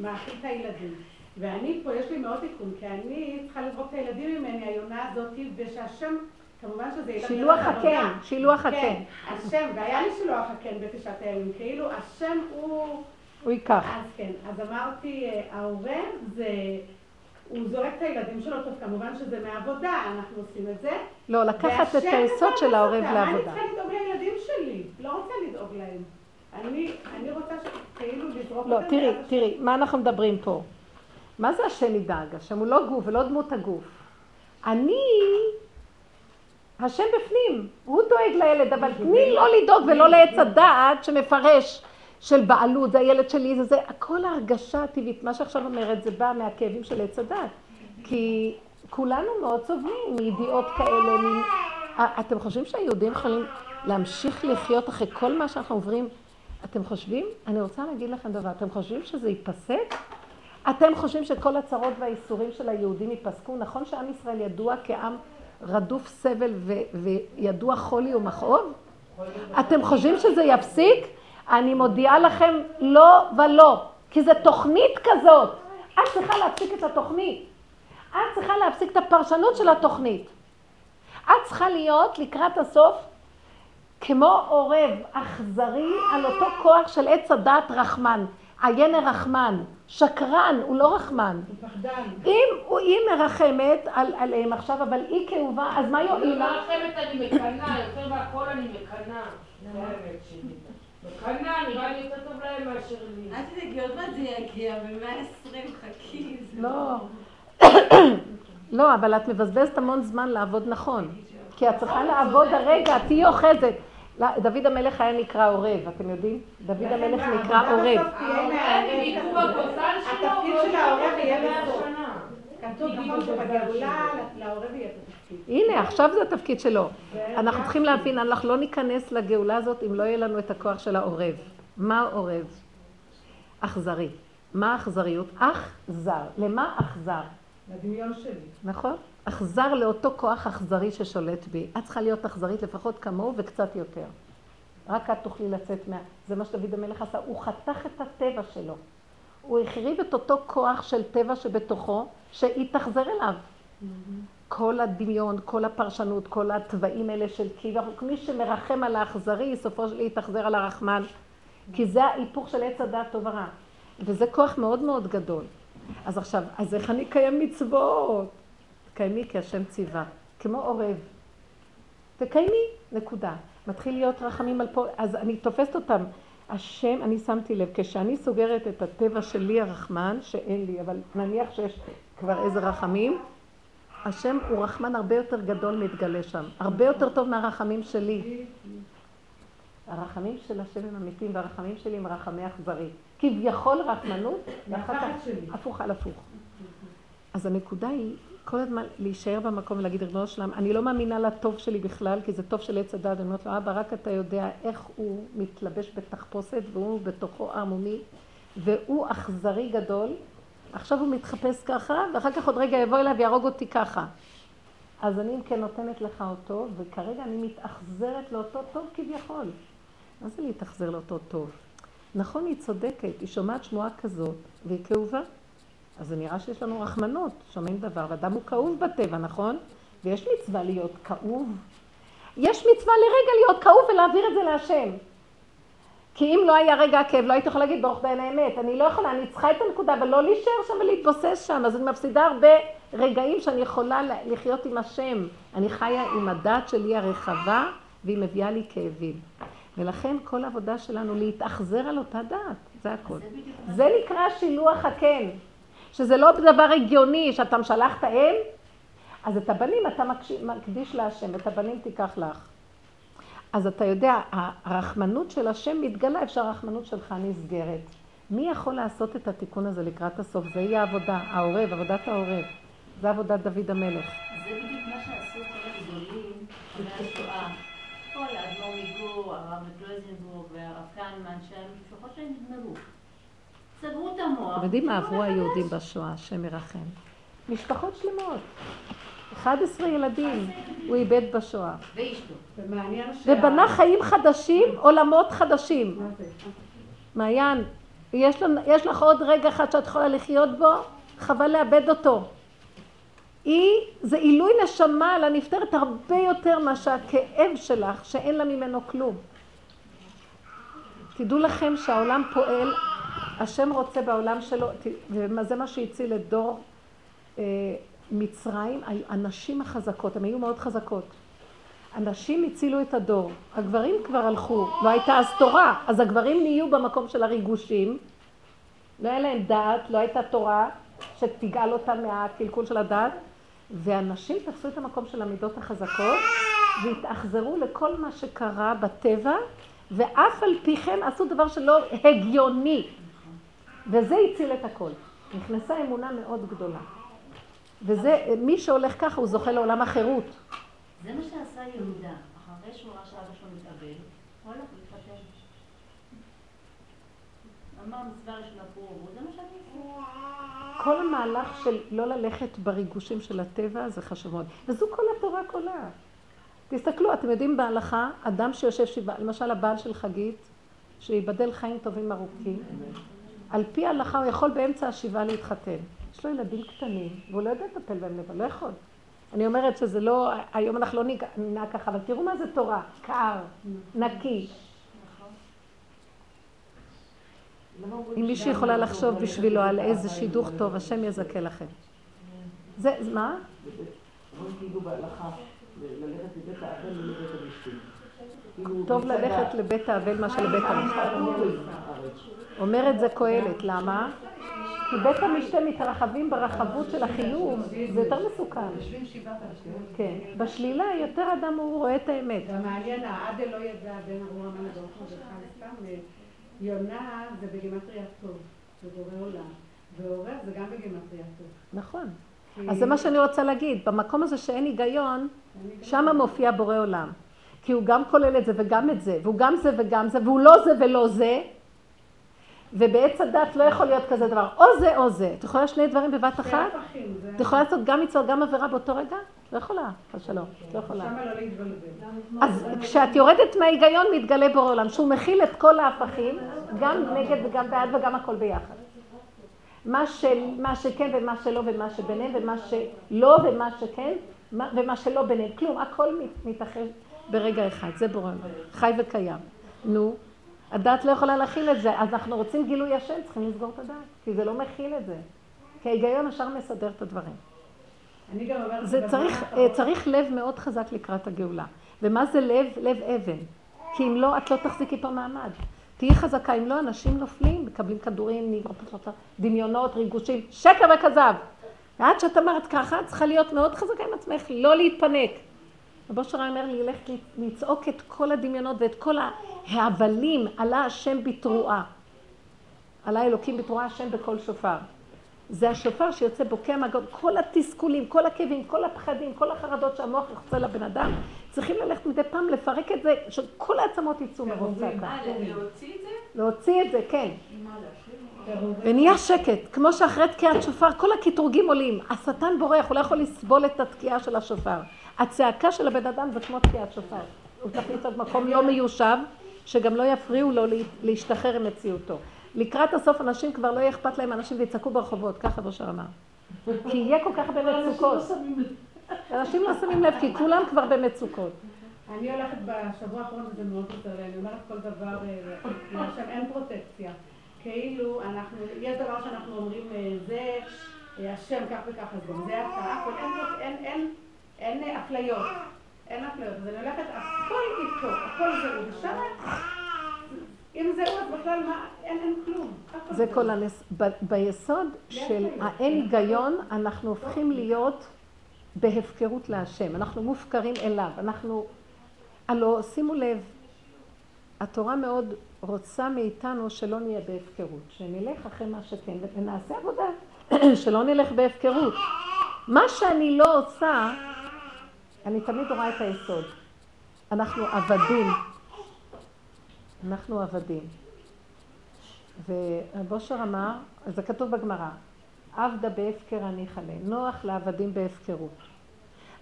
מאכיל את הילדים. ואני פה, יש לי מאוד תיקון, כי אני צריכה לזרוק את הילדים ממני, היונה הזאת, ושהשם כמובן שזה ילך שילוח הקן, שילוח הקן. כן, השם, והיה לי שילוח הקן בתשעת הימים, כאילו השם הוא... הוא ייקח. אז כן, אז אמרתי, אה, ההורה זה... הוא זורק את הילדים שלו, טוב, כמובן שזה מעבודה, אנחנו עושים את זה. לא, לקחת את היסוד של העורב לעבודה. אני צריכה לדאוג לילדים שלי, לא רוצה לדאוג להם. אני, אני רוצה כאילו לזרוק לא, תראי, תראי, מה אנחנו מדברים פה? מה זה השם ידאג? השם הוא לא גוף ולא דמות הגוף. אני השם בפנים, הוא דואג לילד, אבל תני לא לדאוג ולא לעץ הדעת שמפרש של בעלות, זה הילד שלי, זה זה, הכל ההרגשה הטבעית, מה שעכשיו אומרת, זה בא מהכאבים של עץ הדעת. כי כולנו מאוד סובלים מידיעות כאלה, מ... אתם חושבים שהיהודים יכולים להמשיך לחיות אחרי כל מה שאנחנו עוברים? אתם חושבים? אני רוצה להגיד לכם דבר, אתם חושבים שזה ייפסק? אתם חושבים שכל הצרות והאיסורים של היהודים ייפסקו? נכון שעם ישראל ידוע כעם רדוף סבל ו- וידוע חולי ומכאוב? אתם חושבים שזה יפסיק? אני מודיעה לכם לא ולא, כי זו תוכנית כזאת. את צריכה להפסיק את התוכנית. את צריכה להפסיק את הפרשנות של התוכנית. את צריכה להיות לקראת הסוף כמו עורב אכזרי על אותו כוח של עץ הדעת רחמן, עיין הרחמן, שקרן, הוא לא רחמן. הוא פחדן. אם היא מרחמת על, עליהם עכשיו, אבל היא כאובה, אז מה יועיל אני לה? מרחמת אני מקנאה, יותר מהכל אני מקנאה. מקנאה, נראה לי יותר טוב להם מאשר לי. אל תדאגי, עוד מעט זה יגיע, ב-120 חכי. זה לא. לא, אבל את מבזבזת המון זמן לעבוד נכון. כי את צריכה לעבוד הרגע, תהיי אוחזת. לא, דוד המלך היה נקרא עורב, אתם יודעים? דוד המלך נקרא עורב. התפקיד של העורב יהיה. שנה. כתוב נכון שבגאולה לעורב יהיה התפקיד. הנה, עכשיו זה התפקיד שלו. אנחנו צריכים להבין, אנחנו לא ניכנס לגאולה הזאת אם לא יהיה לנו את הכוח של העורב. מה עורב? אכזרי. מה האכזריות? אכזר. למה אכזר? לדמיון שלי. נכון? אכזר לאותו כוח אכזרי ששולט בי. את צריכה להיות אכזרית לפחות כמוהו וקצת יותר. רק את תוכלי לצאת מה... זה מה שדוד המלך עשה. הוא חתך את הטבע שלו. הוא החריב את אותו כוח של טבע שבתוכו, שהתאכזר אליו. כל הדמיון, כל הפרשנות, כל התוואים האלה של כאילו, מי שמרחם על האכזרי, סופו של להתאכזר על הרחמן. כי זה ההיפוך של עץ הדעת טוב ורע. וזה כוח מאוד מאוד גדול. אז עכשיו, אז איך אני אקיים מצוות? תקיימי כי השם ציווה, כמו עורב. תקיימי, נקודה. מתחיל להיות רחמים על פה, אז אני תופסת אותם. השם, אני שמתי לב, כשאני סוגרת את הטבע שלי הרחמן, שאין לי, אבל נניח שיש כבר איזה רחמים, השם הוא רחמן הרבה יותר גדול מתגלה שם. הרבה יותר טוב מהרחמים שלי. הרחמים של השם הם אמיתיים, והרחמים שלי הם רחמי אכזרי. כביכול רחמנות, ואחר כך. הפוך על הפוך. אז הנקודה היא כל הזמן להישאר במקום ולהגיד, ריבונו שלם, אני לא מאמינה לטוב שלי בכלל, כי זה טוב של עץ הדת. אני אומרת לו, אבא, רק אתה יודע איך הוא מתלבש בתחפושת, והוא בתוכו ערמומי, והוא אכזרי גדול. עכשיו הוא מתחפש ככה, ואחר כך עוד רגע יבוא אליי ויהרוג אותי ככה. אז אני אם כן נותנת לך אותו, וכרגע אני מתאכזרת לאותו טוב כביכול. מה זה להתאכזר לאותו טוב? נכון, היא צודקת, היא שומעת שמועה כזאת, והיא כאובה. אז זה נראה שיש לנו רחמנות, שומעים דבר, ואדם הוא כאוב בטבע, נכון? ויש מצווה להיות כאוב. יש מצווה לרגע להיות כאוב ולהעביר את זה להשם. כי אם לא היה רגע הכאב, לא הייתי יכולה להגיד ברוך דיין האמת. אני לא יכולה, אני צריכה את הנקודה, אבל לא להישאר שם ולהתבוסס שם. אז אני מפסידה הרבה רגעים שאני יכולה לחיות עם השם. אני חיה עם הדת שלי הרחבה, והיא מביאה לי כאבים. ולכן כל העבודה שלנו להתאכזר על אותה דת, זה הכל. זה נקרא שילוח הקן. שזה לא דבר הגיוני שאתה משלח את האם, אז את הבנים אתה מקדיש להשם, את הבנים תיקח לך. אז אתה יודע, הרחמנות של השם מתגלה, אפשר הרחמנות שלך נסגרת. מי יכול לעשות את התיקון הזה לקראת הסוף? זה יהיה העבודה, העורב, עבודת העורב. זה עבודת דוד המלך. זה בדיוק מה שעשו כל הגדולים. כל האדמו"ר מגור, הרב גלוזנבורג והרב קלמן, שהמשפחות שלהם נגמרו. סגרו את המוח. אתם יודעים מה עברו. היהודים בשואה, השם ירחם. משפחות שלמות. 11 ילדים הוא איבד בשואה. ובנה חיים חדשים, עולמות חדשים. מה זה? מעיין, יש, לנו, יש לך עוד רגע אחד שאת יכולה לחיות בו, חבל לאבד אותו. היא, זה עילוי נשמה לנפטרת הרבה יותר מאשר הכאב שלך, שאין לה ממנו כלום. תדעו לכם שהעולם פועל, השם רוצה בעולם שלו, וזה מה שהציל את דור אה, מצרים, הנשים החזקות, הן היו מאוד חזקות. הנשים הצילו את הדור, הגברים כבר הלכו, לא הייתה אז תורה, אז הגברים נהיו במקום של הריגושים, לא היה להם דעת, לא הייתה תורה שתגאל אותם מהקלקול של הדעת, והנשים תפסו את המקום של המידות החזקות והתאכזרו לכל מה שקרה בטבע, ואף על פי כן עשו דבר שלא הגיוני, וזה הציל את הכל. נכנסה אמונה מאוד גדולה. וזה, מי שהולך ככה הוא זוכה לעולם החירות. זה מה שעשה יהודה. אחרי שהוא ראה שאבא שלו מתאבד, הוא הלך להתחתן. אמר מצווה ראשונה פורו, זה מה שאני. כל המהלך של לא ללכת בריגושים של הטבע זה חשוב מאוד. וזו כל התורה כולה. תסתכלו, אתם יודעים בהלכה, אדם שיושב שבעה, למשל הבעל של חגית, שיבדל חיים טובים ארוכים. על פי ההלכה הוא יכול באמצע השבעה להתחתן. יש לו ילדים קטנים, והוא לא יודע לטפל בהם לבד, לא יכול. אני אומרת שזה לא, היום אנחנו לא ננהג ככה, אבל תראו מה זה תורה, קר, נקי. אם מישהי יכולה לחשוב בשבילו על איזה שידוך טוב, השם יזכה לכם. זה, מה? טוב ללכת לבית האבל מה שלבית המשפט. אומר את זה קהלת, למה? כי בית המשתה מתרחבים ברחבות של החיוב, זה יותר מסוכן. כן. בשלילה יותר אדם הוא רואה את האמת. גם מעניין, העדל לא ידע בין המן לברוך סתם, יונה זה בגימטריה טוב, זה בורא עולם. ועורר זה גם בגימטריה טוב. נכון. אז זה מה שאני רוצה להגיד, במקום הזה שאין היגיון, שם מופיע בורא עולם. כי הוא גם כולל את זה וגם את זה, והוא גם זה וגם זה, והוא לא זה ולא זה, ובעץ הדת לא יכול להיות כזה דבר, או זה או זה. את יכולה שני דברים בבת אחת? את יכולה לעשות גם מצוות, גם עבירה באותו רגע? לא יכולה, חס שלום, לא יכולה. לא אז כשאת יורדת מההיגיון מתגלה בורא עולם, שהוא מכיל את כל ההפכים, גם נגד וגם בעד וגם הכל ביחד. מה, של, מה שכן ומה שלא ומה שביניהם ומה שלא ומה שכן ומה שלא ביניהם. כלום, הכל מתאחד ברגע אחד, זה בורא עולם, חי וקיים. נו, הדת לא יכולה להכיל את זה, אז אנחנו רוצים גילוי השם, צריכים לסגור את הדת, כי זה לא מכיל את זה. כי ההיגיון ישר מסדר את הדברים. אני גם אומרת... זה צריך, אה, צריך לב מאוד חזק לקראת הגאולה. ומה זה לב? לב אבן. כי אם לא, את לא תחזיקי פה מעמד. תהיי חזקה, אם לא, אנשים נופלים, מקבלים כדורים, דמיונות, ריגושים, שקר וכזב. ועד שאת אמרת ככה, צריכה להיות מאוד חזקה עם עצמך, לא להתפנק. רבו שרה אומר לי, לך לצעוק את כל הדמיונות ואת כל ההבלים, עלה השם בתרועה. עלה אלוקים בתרועה השם בקול שופר. זה השופר שיוצא בוקע מהגוד, כל התסכולים, כל הכאבים, כל הפחדים, כל החרדות שהמוח יחצה לבן אדם, צריכים ללכת מדי פעם לפרק את זה, שכל העצמות יצאו מרוב צעקה. אה, להוציא את זה? להוציא את זה, כן. ונהיה שקט, כמו שאחרי תקיעת שופר, כל הקטרוגים עולים. השטן בורח, הוא לא יכול לסבול את התקיעה של השופר. הצעקה של הבן אדם זה כמו תקיעת שופר. הוא צריך למצוא מקום לא מיושב, שגם לא יפריעו לו להשתחרר עם מציאותו. לקראת הסוף אנשים כבר לא יהיה אכפת להם אנשים ויצעקו ברחובות, ככה ראש אמר. כי יהיה כל כך הרבה מצוקות. אנשים לא שמים לב, כי כולם כבר במצוקות. אני הולכת בשבוע האחרון, וזה מאוד עוזר לי, אני אומרת כל דבר, עכשיו אין פרוטקציה. כאילו, אנחנו, יש דבר שאנחנו אומרים, אה, זה אה, השם כך וכך, אז גם זה אתה, אין אפליות. אין אפליות. אז אני הולכת, הכל איתו, הכל זהו, ושם אם זהו, אז בכלל מה, אין, אין כלום. זה כל הנס... ביסוד של האין היגיון, אנחנו הופכים להיות בהפקרות להשם. אנחנו מופקרים אליו. אנחנו... הלוא, שימו לב, התורה מאוד רוצה מאיתנו שלא נהיה בהפקרות. שנלך אחרי מה שכן, ונעשה עבודה. שלא נלך בהפקרות. מה שאני לא עושה, אני תמיד רואה את היסוד. אנחנו עבדים. אנחנו עבדים. ובושר אמר, זה כתוב בגמרא, עבדה בהפקר אני חלה, נוח לעבדים בהפקרות.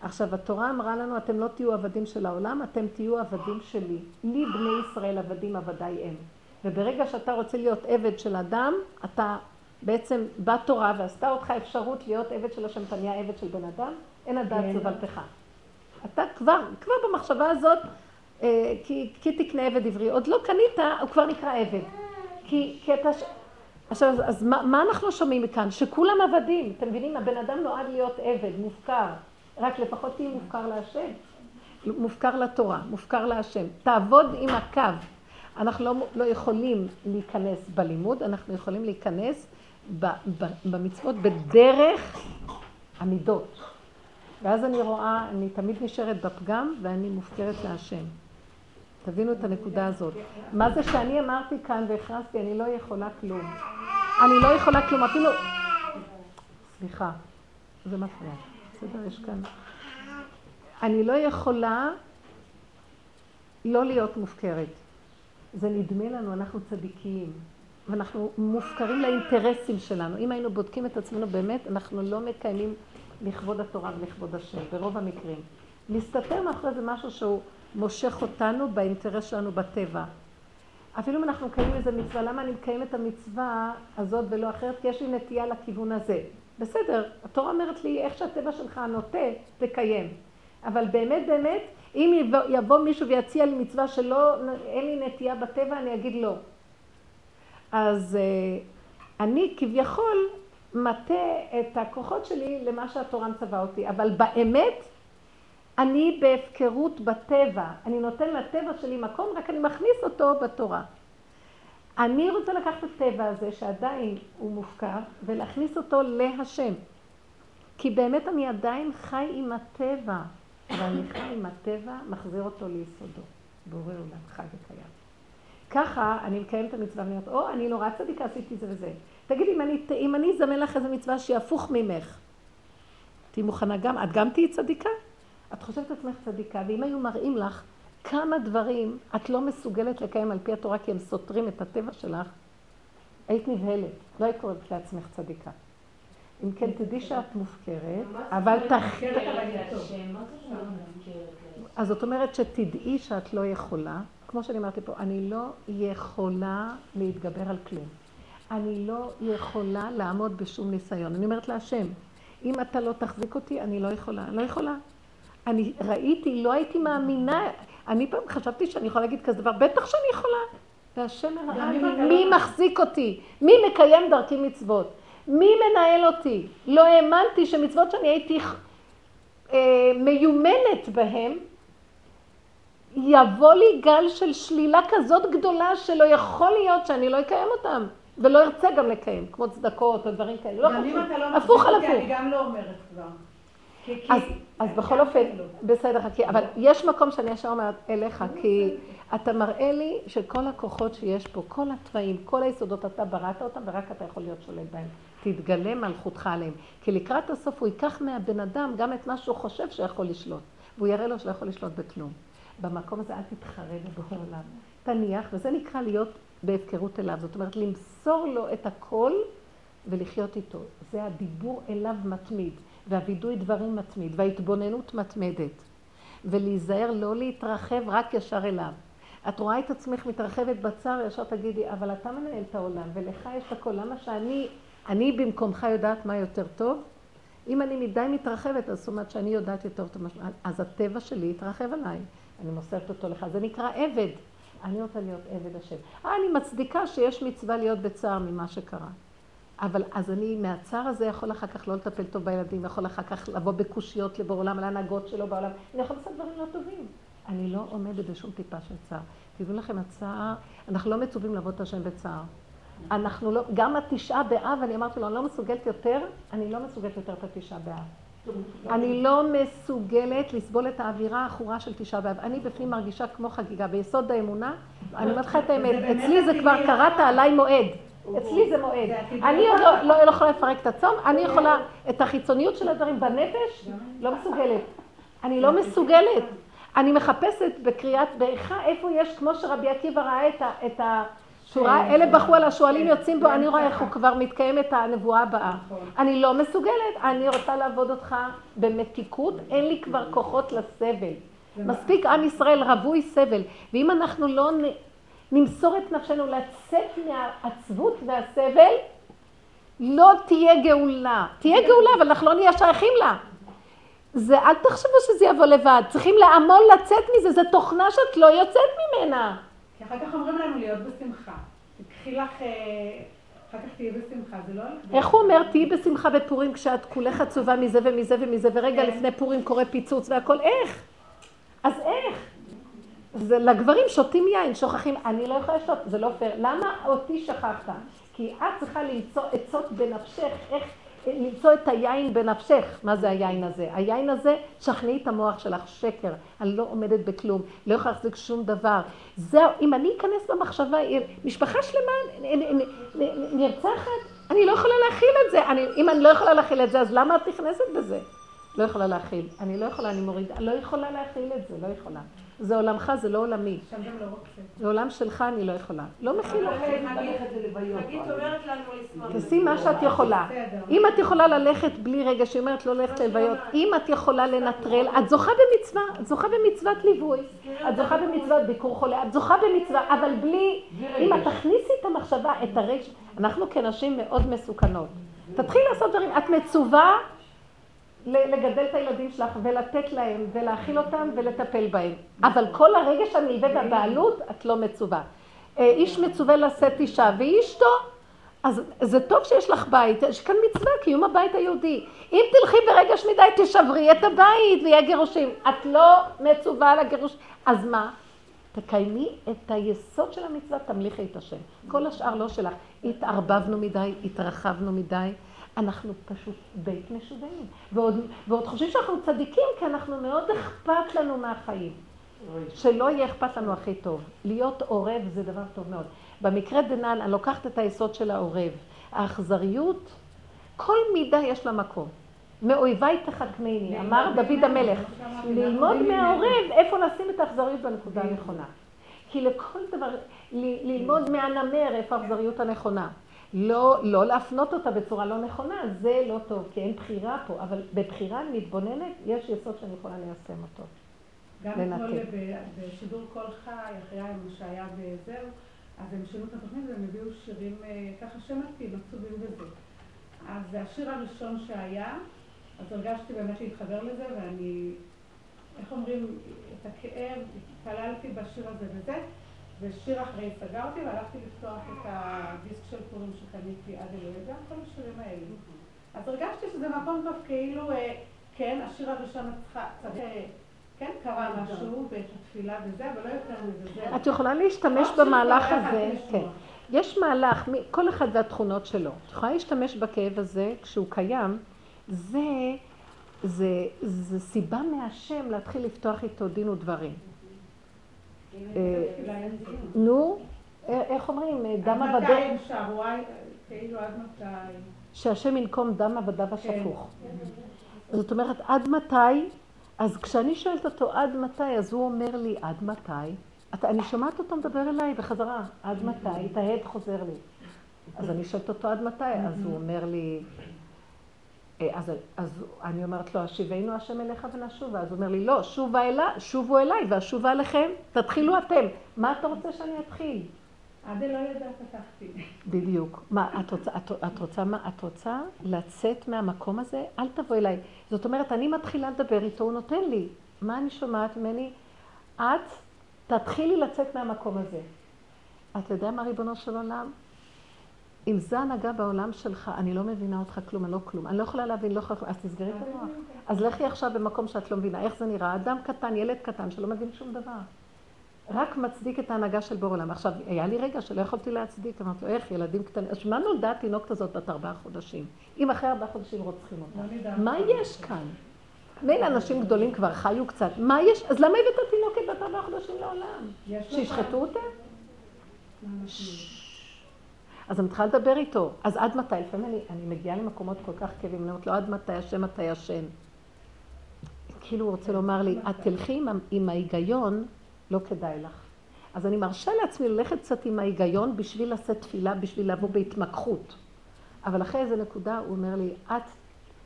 עכשיו, התורה אמרה לנו, אתם לא תהיו עבדים של העולם, אתם תהיו עבדים שלי. לי בני ישראל עבדים עבדי הם. וברגע שאתה רוצה להיות עבד של אדם, אתה בעצם בא תורה ועשתה אותך אפשרות להיות עבד של השם, אתה נהיה עבד של בן אדם, אין הדעת כן. אתה כבר, כבר במחשבה הזאת, אה, כי, כי תקנה עבד עברי. עוד לא קנית, הוא כבר נקרא עבד. כי, כי אתה... עכשיו, אז מה, מה אנחנו שומעים מכאן? שכולם עבדים. אתם מבינים? הבן אדם נועד להיות עבד, מופקר. רק לפחות תהיה מופקר להשם. מופקר לתורה, מופקר להשם. תעבוד עם הקו. אנחנו לא, לא יכולים להיכנס בלימוד, אנחנו יכולים להיכנס ב, ב, במצוות בדרך המידות. ואז אני רואה, אני תמיד נשארת בפגם ואני מופקרת להשם. תבינו את הנקודה הזאת. מה זה שאני אמרתי כאן והכרזתי, אני לא יכולה כלום. אני לא יכולה כלום, אפילו... סליחה, זה מפריע. בסדר, יש כאן... אני לא יכולה לא להיות מופקרת. זה נדמה לנו, אנחנו צדיקים, ואנחנו מופקרים לאינטרסים שלנו. אם היינו בודקים את עצמנו באמת, אנחנו לא מקיימים לכבוד התורה ולכבוד השם, ברוב המקרים. להסתתר מאחורי זה משהו שהוא מושך אותנו באינטרס שלנו בטבע. אפילו אם אנחנו מקיימים איזה מצווה, למה אני מקיים את המצווה הזאת ולא אחרת? כי יש לי נטייה לכיוון הזה. בסדר, התורה אומרת לי, איך שהטבע שלך נוטה, תקיים. אבל באמת, באמת, אם יבוא, יבוא מישהו ויציע לי מצווה שלא, אין לי נטייה בטבע, אני אגיד לא. אז אה, אני כביכול מטה את הכוחות שלי למה שהתורה מצווה אותי, אבל באמת אני בהפקרות בטבע, אני נותן לטבע שלי מקום, רק אני מכניס אותו בתורה. אני רוצה לקחת את הטבע הזה, שעדיין הוא מופקר, ולהכניס אותו להשם. כי באמת אני עדיין חי עם הטבע, ואני חי עם הטבע, מחזיר אותו ליסודו. בורא עולם, חי וקיים. ככה אני מקיים את המצווה, ואני אומרת, או, אני נורא צדיקה, עשיתי זה וזה. תגידי, אם אני, אם אני אזמן לך איזה מצווה שהיא הפוך ממך, תהיי מוכנה גם, את גם תהיי צדיקה? את חושבת עצמך צדיקה, ואם היו מראים לך כמה דברים את לא מסוגלת לקיים על פי התורה כי הם סותרים את הטבע שלך, היית נבהלת, לא היית קוראת לעצמך צדיקה. אם כן, תדעי שאת מופקרת, אבל תח... אז זאת אומרת שתדעי שאת לא יכולה, כמו שאני אמרתי פה, אני לא יכולה להתגבר על כלום. אני לא יכולה לעמוד בשום ניסיון. אני אומרת להשם, אם אתה לא תחזיק אותי, אני לא יכולה. אני לא יכולה. אני ראיתי, לא הייתי מאמינה. אני פעם חשבתי שאני יכולה להגיד כזה דבר, בטח שאני יכולה. והשם הראה לי, מי מחזיק אותי? מי מקיים דרכי מצוות? מי מנהל אותי? לא האמנתי שמצוות שאני הייתי אה, מיומנת בהן, יבוא לי גל של שלילה כזאת גדולה שלא יכול להיות שאני לא אקיים אותם. ולא ארצה גם לקיים, כמו צדקות או דברים כאלה, לא חשוב, לא הפוך על הפוך. אני גם לא אומרת כבר. אז, אז בכל אופן, בסדר, חכי, אבל יש מקום שאני ישר אומרת אליך, כי אתה מראה לי שכל הכוחות שיש פה, כל התוואים, כל היסודות, אתה בראת אותם ורק אתה יכול להיות שולט בהם. תתגלה מלכותך עליהם. כי לקראת הסוף הוא ייקח מהבן אדם גם את מה שהוא חושב שיכול לשלוט, והוא יראה לו שלא יכול לשלוט בכלום. במקום הזה אל תתחרה בבורא עולם. תניח, וזה נקרא להיות בהפקרות אליו. זאת אומרת, למסור לו את הכל ולחיות איתו. זה הדיבור אליו מתמיד. והווידוי דברים מתמיד, וההתבוננות מתמדת. ולהיזהר לא להתרחב רק ישר אליו. את רואה את עצמך מתרחבת בצער, ישר תגידי, אבל אתה מנהל את העולם, ולך יש את הכל. למה שאני, אני במקומך יודעת מה יותר טוב? אם אני מדי מתרחבת, אז זאת אומרת שאני יודעת יותר טוב, אז הטבע שלי יתרחב עליי. אני מוסרת אותו לך. זה נקרא עבד. אני רוצה להיות עבד השם. אה, אני מצדיקה שיש מצווה להיות בצער ממה שקרה. אבל אז אני מהצער הזה יכול אחר כך לא לטפל טוב בילדים, יכול אחר כך לבוא בקושיות לבוא עולם, על ההנהגות שלו בעולם, אני יכול לעשות דברים לא טובים. אני לא עומדת בשום טיפה של צער. תדעו לכם, הצער, אנחנו לא מצווים לעבוד את השם בצער. אנחנו לא, גם התשעה באב, אני אמרתי לו, אני לא מסוגלת יותר, אני לא מסוגלת יותר את התשעה באב. אני לא מסוגלת לסבול את האווירה העכורה של תשעה באב. אני בפנים מרגישה כמו חגיגה. ביסוד האמונה, אני אומרת לך את האמת, אצלי זה כבר קראת עליי מועד. אצלי זה מועד. אני עוד לא, לא, לא יכולה לפרק את הצום, אני יכולה את החיצוניות של הדברים בנפש, לא מסוגלת. אני לא מסוגלת. אני מחפשת בקריאת באיכה איפה יש, כמו שרבי עקיבא ראה את, ה, את השורה, כן. אלה בכו על השועלים כן. יוצאים בו, אני רואה איך הוא כבר מתקיים את הנבואה הבאה. נכון. אני לא מסוגלת, אני רוצה לעבוד אותך במתיקות, אין לי כבר כוחות לסבל. מספיק עם ישראל רווי סבל, ואם אנחנו לא נמסור את נפשנו לצאת מהעצבות והסבל, לא תהיה גאולה. תהיה גאולה, אבל אנחנו לא נהיה שייכים לה. זה, אל תחשבו שזה יבוא לבד. צריכים לעמול לצאת מזה, זו תוכנה שאת לא יוצאת ממנה. כי אחר כך אומרים לנו להיות בשמחה. תקחי לך... אה, אחר כך תהיי בשמחה, זה לא... איך הוא אומר, תהיי בשמחה בפורים כשאת כולך עצובה מזה ומזה ומזה, ורגע כן. לפני פורים קורה פיצוץ והכל, איך? אז איך? זה לגברים שותים יין, שוכחים, אני לא יכולה לשתות, זה לא פייר. למה אותי שכחת? כי את צריכה למצוא עצות בנפשך, איך למצוא את היין בנפשך. מה זה היין הזה? היין הזה, שכנעי את המוח שלך, שקר. אני לא עומדת בכלום, לא יכולה להחזיק שום דבר. זהו, אם אני אכנס במחשבה, משפחה שלמה נרצחת, אני לא יכולה להכיל את זה. אני, אם אני לא יכולה להכיל את זה, אז למה את נכנסת בזה? לא יכולה להכיל. אני לא יכולה, אני מורידה, לא יכולה להכיל את זה, לא יכולה. זה עולמך, זה לא עולמי. שם גם לא רוצה. זה עולם שלך, אני לא יכולה. לא מכילה. חגית אומרת לנו לשמוח. תעשי מה שאת יכולה. אם את יכולה ללכת בלי רגע, שהיא אומרת לא ללכת ללוויות, אם את יכולה לנטרל, את זוכה במצווה, את זוכה במצוות ליווי, את זוכה במצוות ביקור חולה, את זוכה במצווה, אבל בלי, אם את תכניסי את המחשבה, את הרגש, אנחנו כנשים מאוד מסוכנות. תתחיל לעשות דברים, את מצווה לגדל את הילדים שלך ולתת להם ולהאכיל אותם ולטפל בהם. אבל כל הרגש הנלווה והבעלות, את לא מצווה. אה, איש מצווה לשאת אישה והיא אשתו. אז זה טוב שיש לך בית, יש כאן מצווה, קיום הבית היהודי. אם תלכי ברגש מדי, תשברי את הבית ויהיה גירושים. את לא מצווה לגירוש. אז מה? תקיימי את היסוד של המצווה, תמליכי את השם. כל השאר לא שלך. התערבבנו מדי, התרחבנו מדי. אנחנו פשוט בית משוגעים. ועוד, ועוד חושבים שאנחנו צדיקים, כי אנחנו מאוד אכפת לנו מהחיים. שלא יהיה אכפת לנו הכי טוב. להיות עורב זה דבר טוב מאוד. במקרה דנן, אני לוקחת את היסוד של העורב. האכזריות, כל מידה יש לה מקום. מאויביי תחכמני, אמר דוד המלך. ללמוד מהעורב איפה לשים את האכזריות בנקודה הנכונה. כי לכל דבר, ללמוד מהנמר איפה האכזריות הנכונה. לא, לא להפנות אותה בצורה לא נכונה, זה לא טוב, כי אין בחירה פה, אבל בבחירה מתבוננת, יש יסוד שאני יכולה ליישם אותו. גם. אתמול בשידור קול חי, אחרי מה שהיה בזהו, אז הם שינו את התוכנית והם הביאו שירים אה, ככה שמתים, עצובים וזה. אז זה השיר הראשון שהיה, אז הרגשתי באמת להתחבר לזה, ואני, איך אומרים, את הכאב, התפללתי בשיר הזה וזה, ושיר אחרי סגרתי והלכתי לפתוח את הדיסק של פורים שקניתי עד אלוהי, גם כל השירים האלה. אז הרגשתי שזה מקום טוב, כאילו, אה, כן, השיר הראשון צריך, אה, כן, קרה משהו ואת התפילה וזה, אבל לא יותר מזה. זה- את יכולה להשתמש שיר במהלך כבר הזה, כן. יש מהלך, כל אחד והתכונות שלו. את יכולה להשתמש בכאב הזה, כשהוא קיים, זה, זה, זה סיבה מהשם להתחיל לפתוח איתו דין ודברים. אה, נו, אה, איך אומרים, אה, דם עד מתי הם שרו? כאילו עד מתי? שהשם ינקום דם עבדיו השפוך. זאת אומרת, עד מתי? אז כשאני שואלת אותו עד מתי, אז הוא אומר לי, עד מתי? אתה, אני שומעת אותו מדבר אליי בחזרה, עד מתי? את ההד חוזר לי. אז אני שואלת אותו עד מתי? אז הוא אומר לי, אז, אז אני אומרת לו, השיבנו השם אליך ונשובה. אז הוא אומר לי, לא, שובה אליי, שובו אליי ואשובה אליכם, תתחילו אתם. מה אתה רוצה שאני אתחיל? עד אלוהי ידע פתחתי. בדיוק. מה, את רוצה, את, את רוצה, מה, את רוצה לצאת מהמקום הזה? אל תבוא אליי. זאת אומרת, אני מתחילה לדבר איתו, הוא נותן לי. מה אני שומעת ממני? את תתחילי לצאת מהמקום הזה. אתה יודע מה, ריבונו של עולם? אם זו הנהגה בעולם שלך, אני לא מבינה אותך כלום, אני לא כלום. אני לא יכולה להבין, לא יכולה... אז תסגרי את המוח. אז לכי עכשיו במקום שאת לא מבינה. איך זה נראה? אדם קטן, ילד קטן, שלא מבין שום דבר. רק מצדיק את ההנהגה של בור עולם. עכשיו, היה לי רגע שלא יכולתי להצדיק, אמרתי לו, איך, ילדים קטנים, אז מה נולדה התינוקת הזאת בת ארבעה חודשים? אם אחרי ארבעה חודשים רוצחים אותה. מה יש כאן? מילא אנשים גדולים כבר חיו קצת, מה יש? אז למה הבאת תינוקת בת ארבעה חודשים לעולם? שישחטו אותה? אז אני מתחילה לדבר איתו. אז עד מתי? לפעמים אני, אני מגיעה למקומות כל כך כאבים, אני אומרת לו, עד מתי השם אתה ישן? כאילו הוא רוצה לומר לי, את תלכי עם, עם ההיגיון, לא כדאי לך. אז אני מרשה לעצמי ללכת קצת עם ההיגיון בשביל לשאת תפילה, בשביל לבוא בהתמקחות. אבל אחרי איזה נקודה הוא אומר לי, את,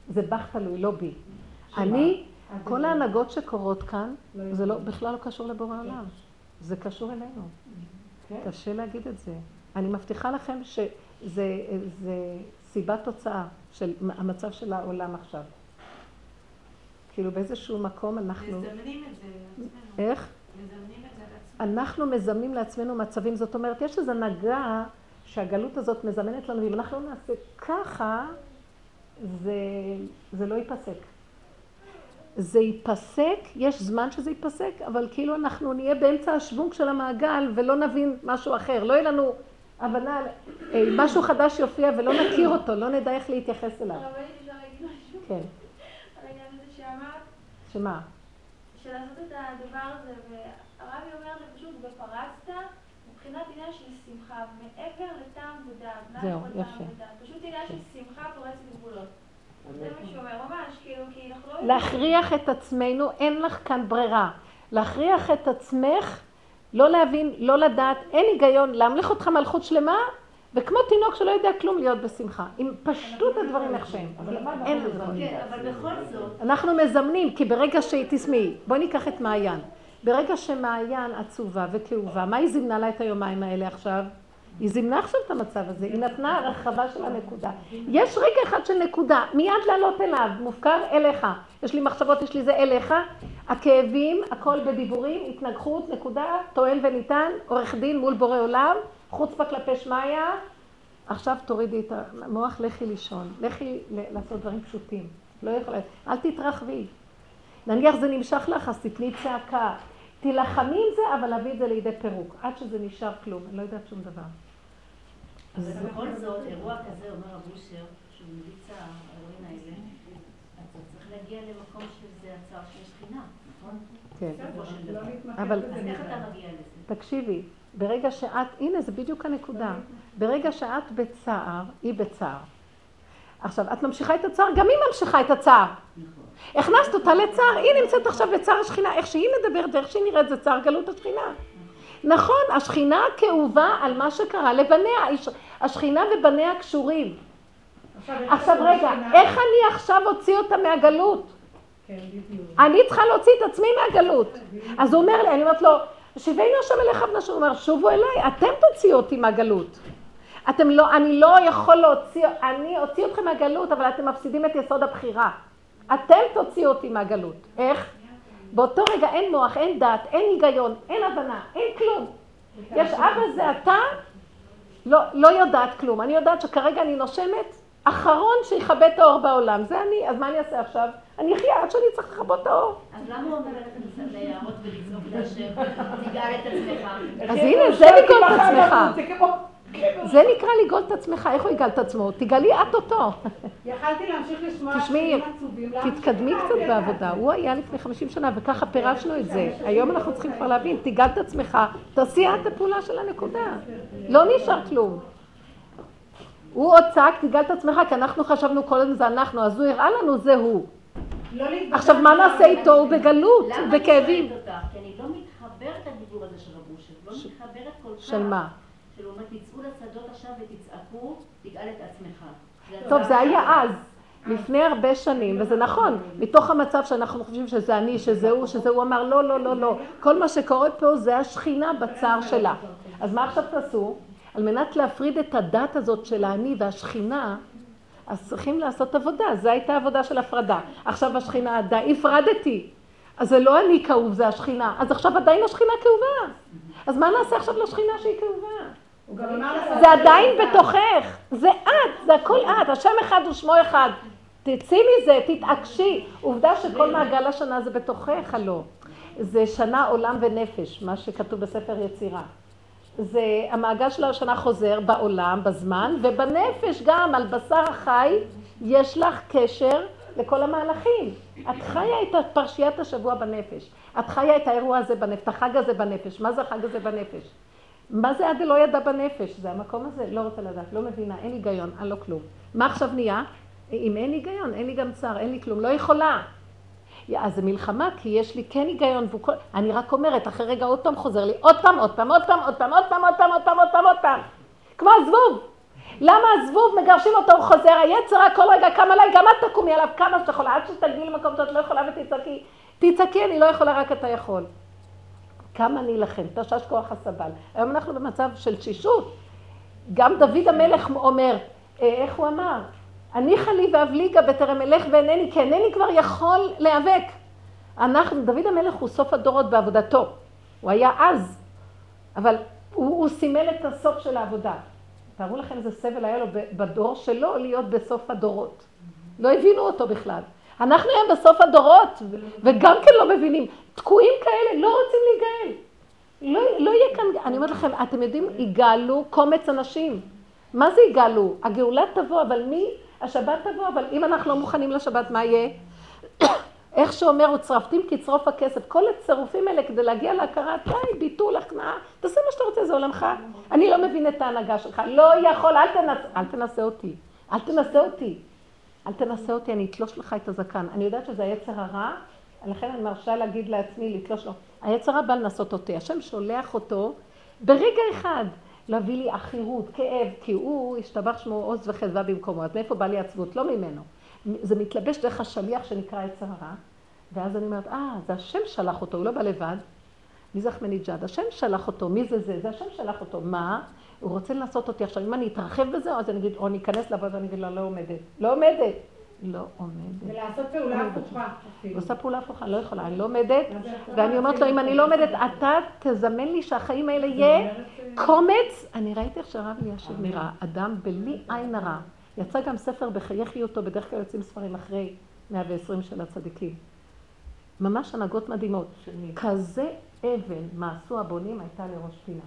זה בך תלוי, לא בי. אני, עד כל. ההנהגות שקורות כאן, לא זה לא, בכלל לא קשור לבורא העולם. זה קשור אלינו. כן. קשה להגיד את זה. אני מבטיחה לכם שזה זה סיבת תוצאה של המצב של העולם עכשיו. כאילו באיזשהו מקום אנחנו... מזמנים את זה לעצמנו. איך? מזמנים את זה לעצמנו. אנחנו מזמנים לעצמנו מצבים, זאת אומרת, יש איזו נגע שהגלות הזאת מזמנת לנו, ואם אנחנו לא נעשה ככה, זה, זה לא ייפסק. זה ייפסק, יש זמן שזה ייפסק, אבל כאילו אנחנו נהיה באמצע השוונג של המעגל ולא נבין משהו אחר. לא יהיה לנו הבנה, אה, משהו חדש יופיע ולא נכיר אותו, לא נדע איך להתייחס אליו. כן, על העניין הזה שאמרת? שמה? של לעשות את הדבר הזה, והרבי אומר שפשוט בפרסת, מבחינת עניין של שמחה, מעבר לטעם ודעת, זהו, יפה. פשוט עניין של שמחה פורצת גבולות. זה כאילו, לא... להכריח את עצמנו, אין לך כאן ברירה. להכריח את עצמך, לא להבין, לא לדעת, אין היגיון להמליך אותך מלכות שלמה, וכמו תינוק שלא יודע כלום להיות בשמחה. עם פשטות הדברים איך שהם. אין לזה. כן, אבל בכל זאת... אנחנו מזמנים, כי ברגע שהיא, תשמעי, בואי ניקח את מעיין. ברגע שמעיין עצובה וכאובה, מה היא זימנה לה את היומיים האלה עכשיו? היא זימנה עכשיו את המצב הזה, היא נתנה הרחבה של הנקודה. יש רגע אחד של נקודה, מיד לעלות אליו, מופקר אליך. יש לי מחשבות, יש לי זה אליך. הכאבים, הכל בדיבורים, התנגחות, נקודה, טוען וניתן, עורך דין מול בורא עולם, חוצפה כלפי שמיא. עכשיו תורידי את המוח, לכי לישון, לכי לעשות דברים פשוטים. לא יכולה, אל תתרחבי. נניח זה נמשך לך, אז תתני צעקה. תילחמי עם זה, אבל להביא את זה לידי פירוק. עד שזה נשאר כלום, אני לא יודעת שום דבר. אבל בכל זאת, אירוע כזה, אומר רב אושר, שהוא מביא צער, האירועים האלה, אתה צריך להגיע למקום שזה הצער של שכינה, נכון? כן. לא אבל- אז איך. אתה מגיע לזה? תקשיבי, ברגע שאת, הנה זה בדיוק הנקודה, ברגע שאת בצער, היא בצער. עכשיו, את ממשיכה את הצער, גם היא ממשיכה את הצער. הכנסת אותה לצער, היא נמצאת עכשיו בצער השכינה, איך שהיא מדברת, איך שהיא נראית, זה צער גלות השכינה. נכון, השכינה כאובה על מה שקרה לבניה, הש- השכינה ובניה קשורים. עכשיו, רגע? איך אני עכשיו אוציא אותה מהגלות? כן. אני צריכה להוציא את עצמי מהגלות. אז הוא אומר לי, אני אומרת לו, שיבנו השם אליך ונשו, הוא אומר, שובו אליי, אתם תוציאו אותי מהגלות. אתם לא, אני לא יכול להוציא, אני אוציא אתכם מהגלות, אבל אתם מפסידים את יסוד הבחירה. אתם תוציאו אותי מהגלות. איך? באותו רגע אין מוח, אין דעת, אין היגיון, אין הבנה, אין כלום. יש אבא זה אתה, לא, לא יודעת כלום. אני יודעת שכרגע אני נושמת, אחרון שיכבה את האור בעולם. זה אני, אז מה אני אעשה עכשיו? אני אחיה עד שאני צריך לכבות את האור. אז למה הוא אומר ללכת ליערות ולצעוק להשם, תגאל את עצמך? אז הנה, זה לגאול את עצמך. זה נקרא לגאול את עצמך. איך הוא יגאל את עצמו? תגאלי את אותו. יכלתי להמשיך לשמוע תשמעי, תתקדמי קצת בעבודה. הוא היה לפני 50 שנה, וככה פירשנו את זה. היום אנחנו צריכים כבר להבין, תגאל את עצמך, תעשי את הפעולה של הנקודה. לא נשאר כלום. הוא עוד צעק, תגאל את עצמך, כי אנחנו חשבנו כל הזמן זה אנחנו, אז הוא הראה לנו זה הוא. לא עכשיו, מה נעשה איתו? הוא בגלות, למה אני בכאבים. שואלת אותך? כי אני לא מתחברת לדיבור הזה של רב אושר. לא מתחברת כל כך. של מה? של אומר, תצאו לשדות עכשיו ותצעקו, תגאל את עצמך. טוב, זה היה אז, לפני הרבה שנים, וזה נכון, מתוך המצב שאנחנו חושבים שזה אני, שזה הוא, שזה הוא, אמר לא, לא, לא, לא. כל מה שקורה פה זה השכינה בצער שלה. אז מה עכשיו תעשו? על מנת להפריד את הדת הזאת של האני והשכינה, אז צריכים לעשות עבודה, זו הייתה עבודה של הפרדה. עכשיו השכינה, די, הפרדתי. אז זה לא אני כאוב, זה השכינה. אז עכשיו עדיין השכינה כאובה. אז מה נעשה עכשיו לשכינה שהיא כאובה? זה עדיין בתוכך, זה את, זה הכל את, השם אחד ושמו אחד. תצאי מזה, תתעקשי. עובדה שכל מעגל השנה זה בתוכך, הלא. זה שנה עולם ונפש, מה שכתוב בספר יצירה. זה המעגל של השנה חוזר בעולם, בזמן, ובנפש גם, על בשר החי, יש לך קשר לכל המהלכים. את חיה את פרשיית השבוע בנפש. את חיה את האירוע הזה בנפש, את החג הזה בנפש. מה זה החג הזה בנפש? מה זה עד לא ידע בנפש? זה המקום הזה? לא רוצה לדעת, לא מבינה, אין היגיון, אין לו כלום. מה עכשיו נהיה? אם אין היגיון, אין לי גם צער, אין לי כלום, לא יכולה. אז זה מלחמה, כי יש לי כן היגיון, והוא כל... אני רק אומרת, אחרי רגע עוד פעם חוזר לי, עוד פעם, עוד פעם, עוד פעם, עוד פעם, עוד פעם, עוד פעם, עוד פעם, עוד פעם, עוד פעם. כמו הזבוב. למה הזבוב, מגרשים אותו, הוא חוזר, היצר כל רגע קם עליי, גם את תקומי עליו כמה שאת יכולה, עד שתגיעי למקום שאת לא יכולה ותצעקי. תצעקי, אני לא יכולה, רק אתה יכול. כמה אני אלחם, תשש כוח הסבל. היום אנחנו במצב של תשישות. גם דוד המלך אומר, אה, איך הוא אמר? הניחה לי ואבליגה בטרם אלך ואינני, כי אינני כבר יכול להיאבק. אנחנו, דוד המלך הוא סוף הדורות בעבודתו. הוא היה אז, אבל הוא, הוא סימל את הסוף של העבודה. תארו לכם איזה סבל היה לו בדור שלו להיות בסוף הדורות. לא הבינו אותו בכלל. אנחנו היום בסוף הדורות, וגם כן לא מבינים. תקועים כאלה, לא רוצים להיגאל. לא, לא יהיה כאן, אני אומרת לכם, אתם יודעים, יגאלו קומץ אנשים. מה זה יגאלו? הגאולה תבוא, אבל מי? השבת תבוא, אבל אם אנחנו לא מוכנים לשבת, מה יהיה? איך שאומר, וצרפתים כצרוף הכסף. כל הצירופים האלה כדי להגיע להכרה, די, ביטול, הכנעה, תעשה מה שאתה רוצה, זה עולמך. אני לא מבין את ההנהגה שלך. לא יכול, אל תנס... אל תנסה אותי. אל תנסה אותי. אל תנסה אותי, אני אתלוש לך את הזקן. אני יודעת שזה היצר הרע, לכן אני מרשה להגיד לעצמי לתלוש לו. היצר בא לנסות אותי. השם שולח אותו ברגע אחד להביא לי עכירות, כאב, כי הוא השתבח שמו עוז וחדווה במקומו. אז מאיפה בא לי עצבות? לא ממנו. זה מתלבש דרך השליח שנקרא יצר הרע, ואז אני אומרת, אה, זה השם שלח אותו, הוא לא בא לבד. מי זה אחמדינג'אד? השם שלח אותו, מי זה זה? זה השם שלח אותו. מה? הוא רוצה לנסות אותי עכשיו. אם אני אתרחב בזה, אז אני אגיד, או אני אכנס לעבוד ואני אגיד לה, לא עומדת. לא עומדת. לא עומדת. ולעשות פעולה הפוכה. היא עושה פעולה הפוכה, לא יכולה, אני לא עומדת. ואני אומרת לו, אם אני לא עומדת, אתה תזמן לי שהחיים האלה יהיה קומץ. אני ראיתי איך שהרב אלישיב נראה, אדם בלי עין הרע. יצא גם ספר בחייכי אותו, בדרך כלל יוצאים ספרים אחרי 120 של הצדיקים. ממש הנהגות מדהימות. כזה אבן, מה עשו הבונים, הייתה לראש פינה.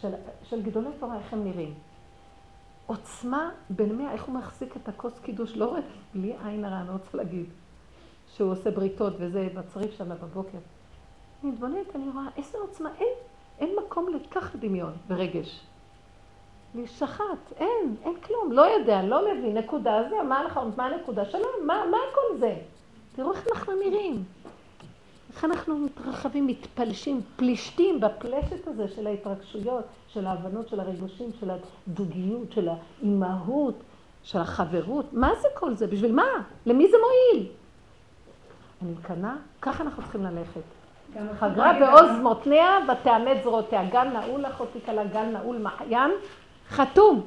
של, של גדולי תורה, איך הם נראים. עוצמה בין מאה, איך הוא מחזיק את הכוס קידוש, לא רק בלי עין הרע, אני רוצה להגיד, שהוא עושה בריתות וזה בצריף שם בבוקר. אני מתבוננת, אני רואה איזה עוצמה, אין, אין מקום לכך דמיון ורגש. להישחט, אין, אין כלום, לא יודע, לא מבין, נקודה, זה, מה מה הנקודה שלום, מה, מה כל זה? תראו איך אנחנו נראים. איך אנחנו מתרחבים, מתפלשים, פלישתים בפלשת הזה של ההתרגשויות, של ההבנות, של הרגושים, של הדוגיות, של האימהות, של החברות. מה זה כל זה? בשביל מה? למי זה מועיל? אני מקנאה, ככה אנחנו צריכים ללכת. חגרה בעוז מותניה ותאמץ זרועותיה. גן נעול אחותי כלה, גן נעול מעיין, חתום.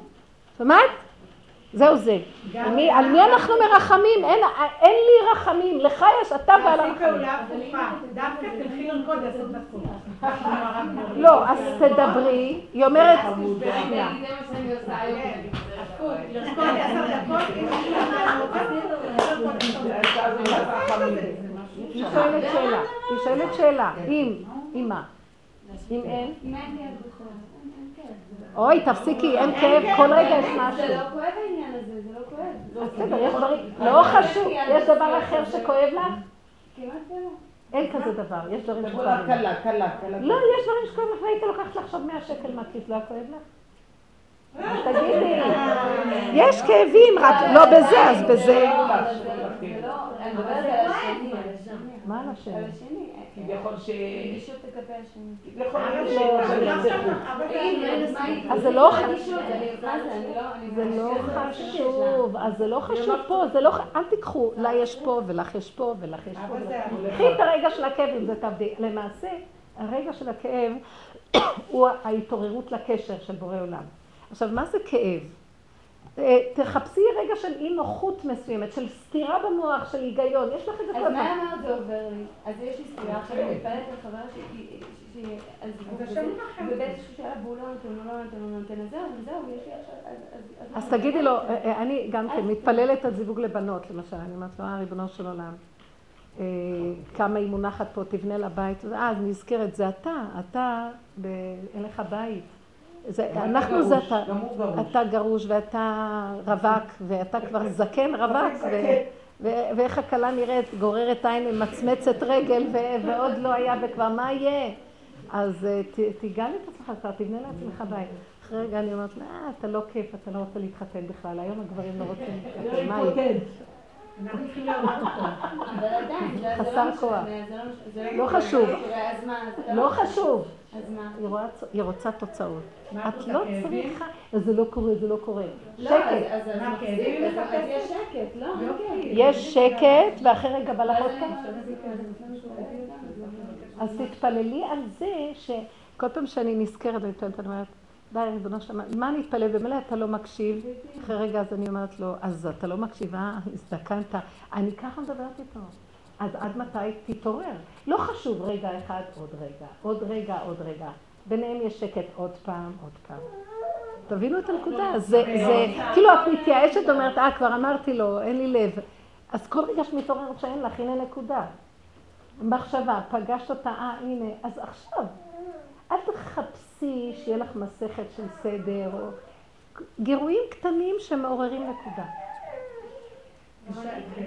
שמעת? זהו זה. מי, על מי אנחנו מרחמים? אין, אין לי רחמים, לך יש, אתה בעל הרחמים. תעשי פעולה הפוכה, דווקא תלכי לרקוד עשר דקות. לא, אז תדברי, היא אומרת... היא שואלת שאלה, היא שואלת שאלה, אם, אם מה? אם אין? אוי, תפסיקי, אין כאב, כל רגע יש משהו. זה לא כואב העניין הזה, זה לא כואב. בסדר, יש דברים, לא חשוב, יש דבר אחר שכואב לך? כמעט ולא. אין כזה דבר, יש דברים קלה, שכואבים. קלה, קלה, קלה. לא, יש דברים שכואבים לך, והיית לוקחת לך עכשיו 100 שקל מהכיס, לא היה כואב לך? אז תגידי, יש כאבים, רק לא בזה, אז בזה. זה לא, השני. מה על השני? כביכול ש... רגישות לגבי השני. כביכול אז זה לא מה זה, אני לא... אני זה לא חשוב, אז זה לא חשוב פה, זה לא, אל תיקחו, לה יש פה ולך יש פה ולך יש פה. קחי את הרגע של הכאב אם זה תעבדי. למעשה, הרגע של הכאב הוא ההתעוררות לקשר של בורא עולם. עכשיו, מה זה כאב? אה, תחפשי רגע של אי נוחות מסוימת, של סתירה במוח, של היגיון, יש לך את זה כל אז מה. אמרת זה עובר לי? אז יש לי סתירה, עכשיו אני מתפלאת על חברה שלי, אז ובאיזשהו שלב והוא לא נותן, הוא לא נותן, הוא לא נותן, אז זהו, וזהו, יש לי עכשיו, אז... אז תגידי לו, אה, אה, אני גם כן מתפללת על זיווג לבנות, למשל, אני אומרת לו, אה, ריבונו של עולם, כמה היא מונחת פה, תבנה לה בית, אה, אז נזכרת, זה אתה, אתה, אין לך בית. זה, אנחנו אתה זה גרוש, אתה, גרוש. אתה גרוש ואתה רווק, ואתה כבר זקן רווק, ו- ו- ואיך הכלה נראית, גוררת עין, ממצמצת רגל, ו- ועוד לא היה, וכבר מה יהיה? אז אה, ת- תיגל את עצמך כבר, תבנה לעצמך בית. אחרי רגע אני אומרת, אה, אתה לא כיף, אתה לא רוצה להתחתן בכלל, היום הגברים לא רוצים להתחתן, מה יהיה? זה חסר לא כוח. לא לא חשוב. לא חשוב. אז מה? היא רואה- היא רוצה תוצאות. את לא? צריכה, אז זה לא קורה, זה לא קורה. לא, שקט. יש שקט, לא? שקט, ואחרי רגע בא לך עוד אז פעם. אז תתפללי על זה שכל פעם שאני נזכרת אני אומרת, די, ריבונו שלמה, מה אני אתפלל? במילא אתה לא מקשיב. אחרי רגע אז אני אומרת לו, אז אתה לא מקשיב, אה? הזדקנת. אני ככה מדברת איתו. אז עד מתי תתעורר? לא חשוב רגע אחד, עוד רגע, עוד רגע, עוד רגע. ביניהם יש שקט עוד פעם, עוד פעם. תבינו את הנקודה. זה, זה, כאילו את מתייאשת ואומרת, אה, כבר אמרתי לו, אין לי לב. אז כל רגע שמתעוררת שאין לך, הנה נקודה. מחשבה, פגשת אותה, אה, הנה, אז עכשיו, אל תחפשי שיהיה לך מסכת של סדר, או גירויים קטנים שמעוררים נקודה.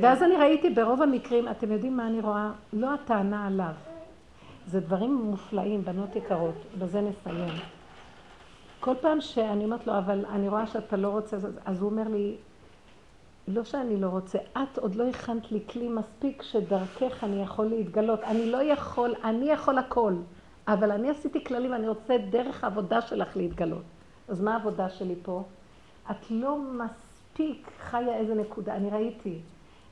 ואז אני ראיתי ברוב המקרים, אתם יודעים מה אני רואה? לא הטענה עליו. זה דברים מופלאים, בנות יקרות, בזה נסיים. כל פעם שאני אומרת לו, אבל אני רואה שאתה לא רוצה, אז הוא אומר לי, לא שאני לא רוצה, את עוד לא הכנת לי כלי מספיק שדרכך אני יכול להתגלות. אני לא יכול, אני יכול הכל, אבל אני עשיתי כללים, אני רוצה דרך העבודה שלך להתגלות. אז מה העבודה שלי פה? את לא מספיק חיה איזה נקודה, אני ראיתי.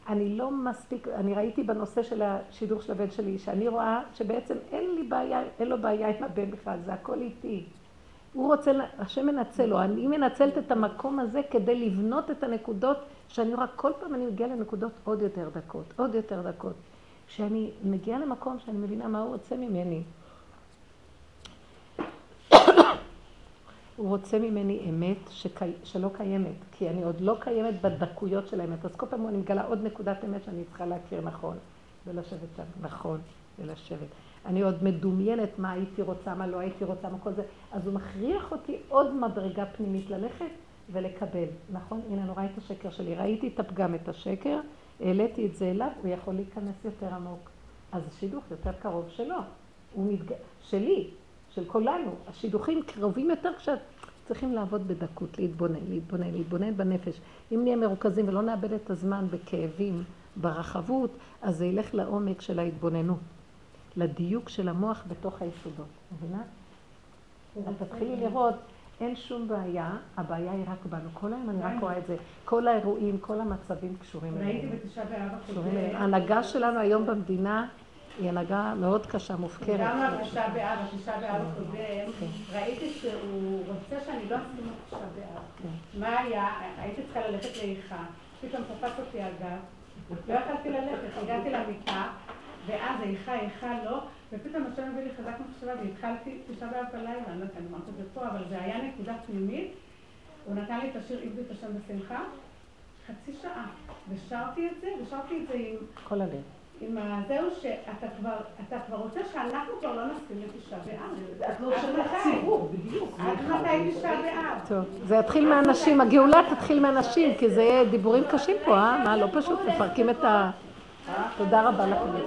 אני לא מספיק, אני ראיתי בנושא של השידור של הבן שלי, שאני רואה שבעצם אין לי בעיה, אין לו בעיה עם הבן בכלל, זה הכל איתי. הוא רוצה, השם מנצל לו, אני מנצלת את המקום הזה כדי לבנות את הנקודות שאני רואה, כל פעם אני מגיעה לנקודות עוד יותר דקות, עוד יותר דקות. כשאני מגיעה למקום שאני מבינה מה הוא רוצה ממני. הוא רוצה ממני אמת שקי... שלא קיימת, כי אני עוד לא קיימת בדקויות של האמת. אז כל פעם אני מגלה עוד נקודת אמת שאני צריכה להכיר נכון, ולשבת שם, נכון, ולשבת. אני עוד מדומיינת מה הייתי רוצה, מה לא הייתי רוצה, מה כל זה. אז הוא מכריח אותי עוד מדרגה פנימית ללכת ולקבל. נכון? הנה, רואה את השקר שלי. ראיתי את הפגם, את השקר, העליתי את זה אליו, הוא יכול להיכנס יותר עמוק. אז השידוך יותר קרוב שלו. הוא מתג... שלי, של כולנו. השידוכים קרובים יותר כשאת צריכים לעבוד בדקות, להתבונן, להתבונן, להתבונן בנפש. אם נהיה מרוכזים ולא נאבד את הזמן בכאבים, ברחבות, אז זה ילך לעומק של ההתבוננות. לדיוק של המוח בתוך היסודות, מבינה? אז תתחילי לראות, אין שום בעיה, הבעיה היא רק בנו. כל היום אני רק רואה את זה. כל האירועים, כל המצבים קשורים אלינו. ראיתי בתשעה באב הקודם. ההנהגה שלנו היום במדינה היא הנהגה מאוד קשה, מופקרת. גם בתשעה באב, בתשעה באב הקודם. ראיתי שהוא רוצה שאני לא אסכים בתשעה באב. כן. מה היה? הייתי צריכה ללכת לאיכה, פתאום תפס אותי הגב, לא יכלתי ללכת, הגעתי למיטה. ואז איכה, איכה לא, ופתאום השם הביא לי חזק מחשבה, והתחלתי תשעה באב בלילה, אני לא יודעת, אני אומרת את זה פה, אבל זה היה נקודה פנימית. הוא נתן לי את השיר עבדו את השם בשמחה, חצי שעה, ושרתי את זה, ושרתי את זה עם... כל הלב. עם זהו שאתה כבר, אתה כבר רוצה שאנחנו כבר לא נסכים לתשעה באב. את לא שומעת ציבור, בדיוק. עד מתי תשעה באב? טוב, זה יתחיל מהנשים, הגאולה תתחיל מהנשים, כי זה יהיה דיבורים קשים פה, אה? מה, לא פשוט, מפרקים את ה... תודה רבה לכם.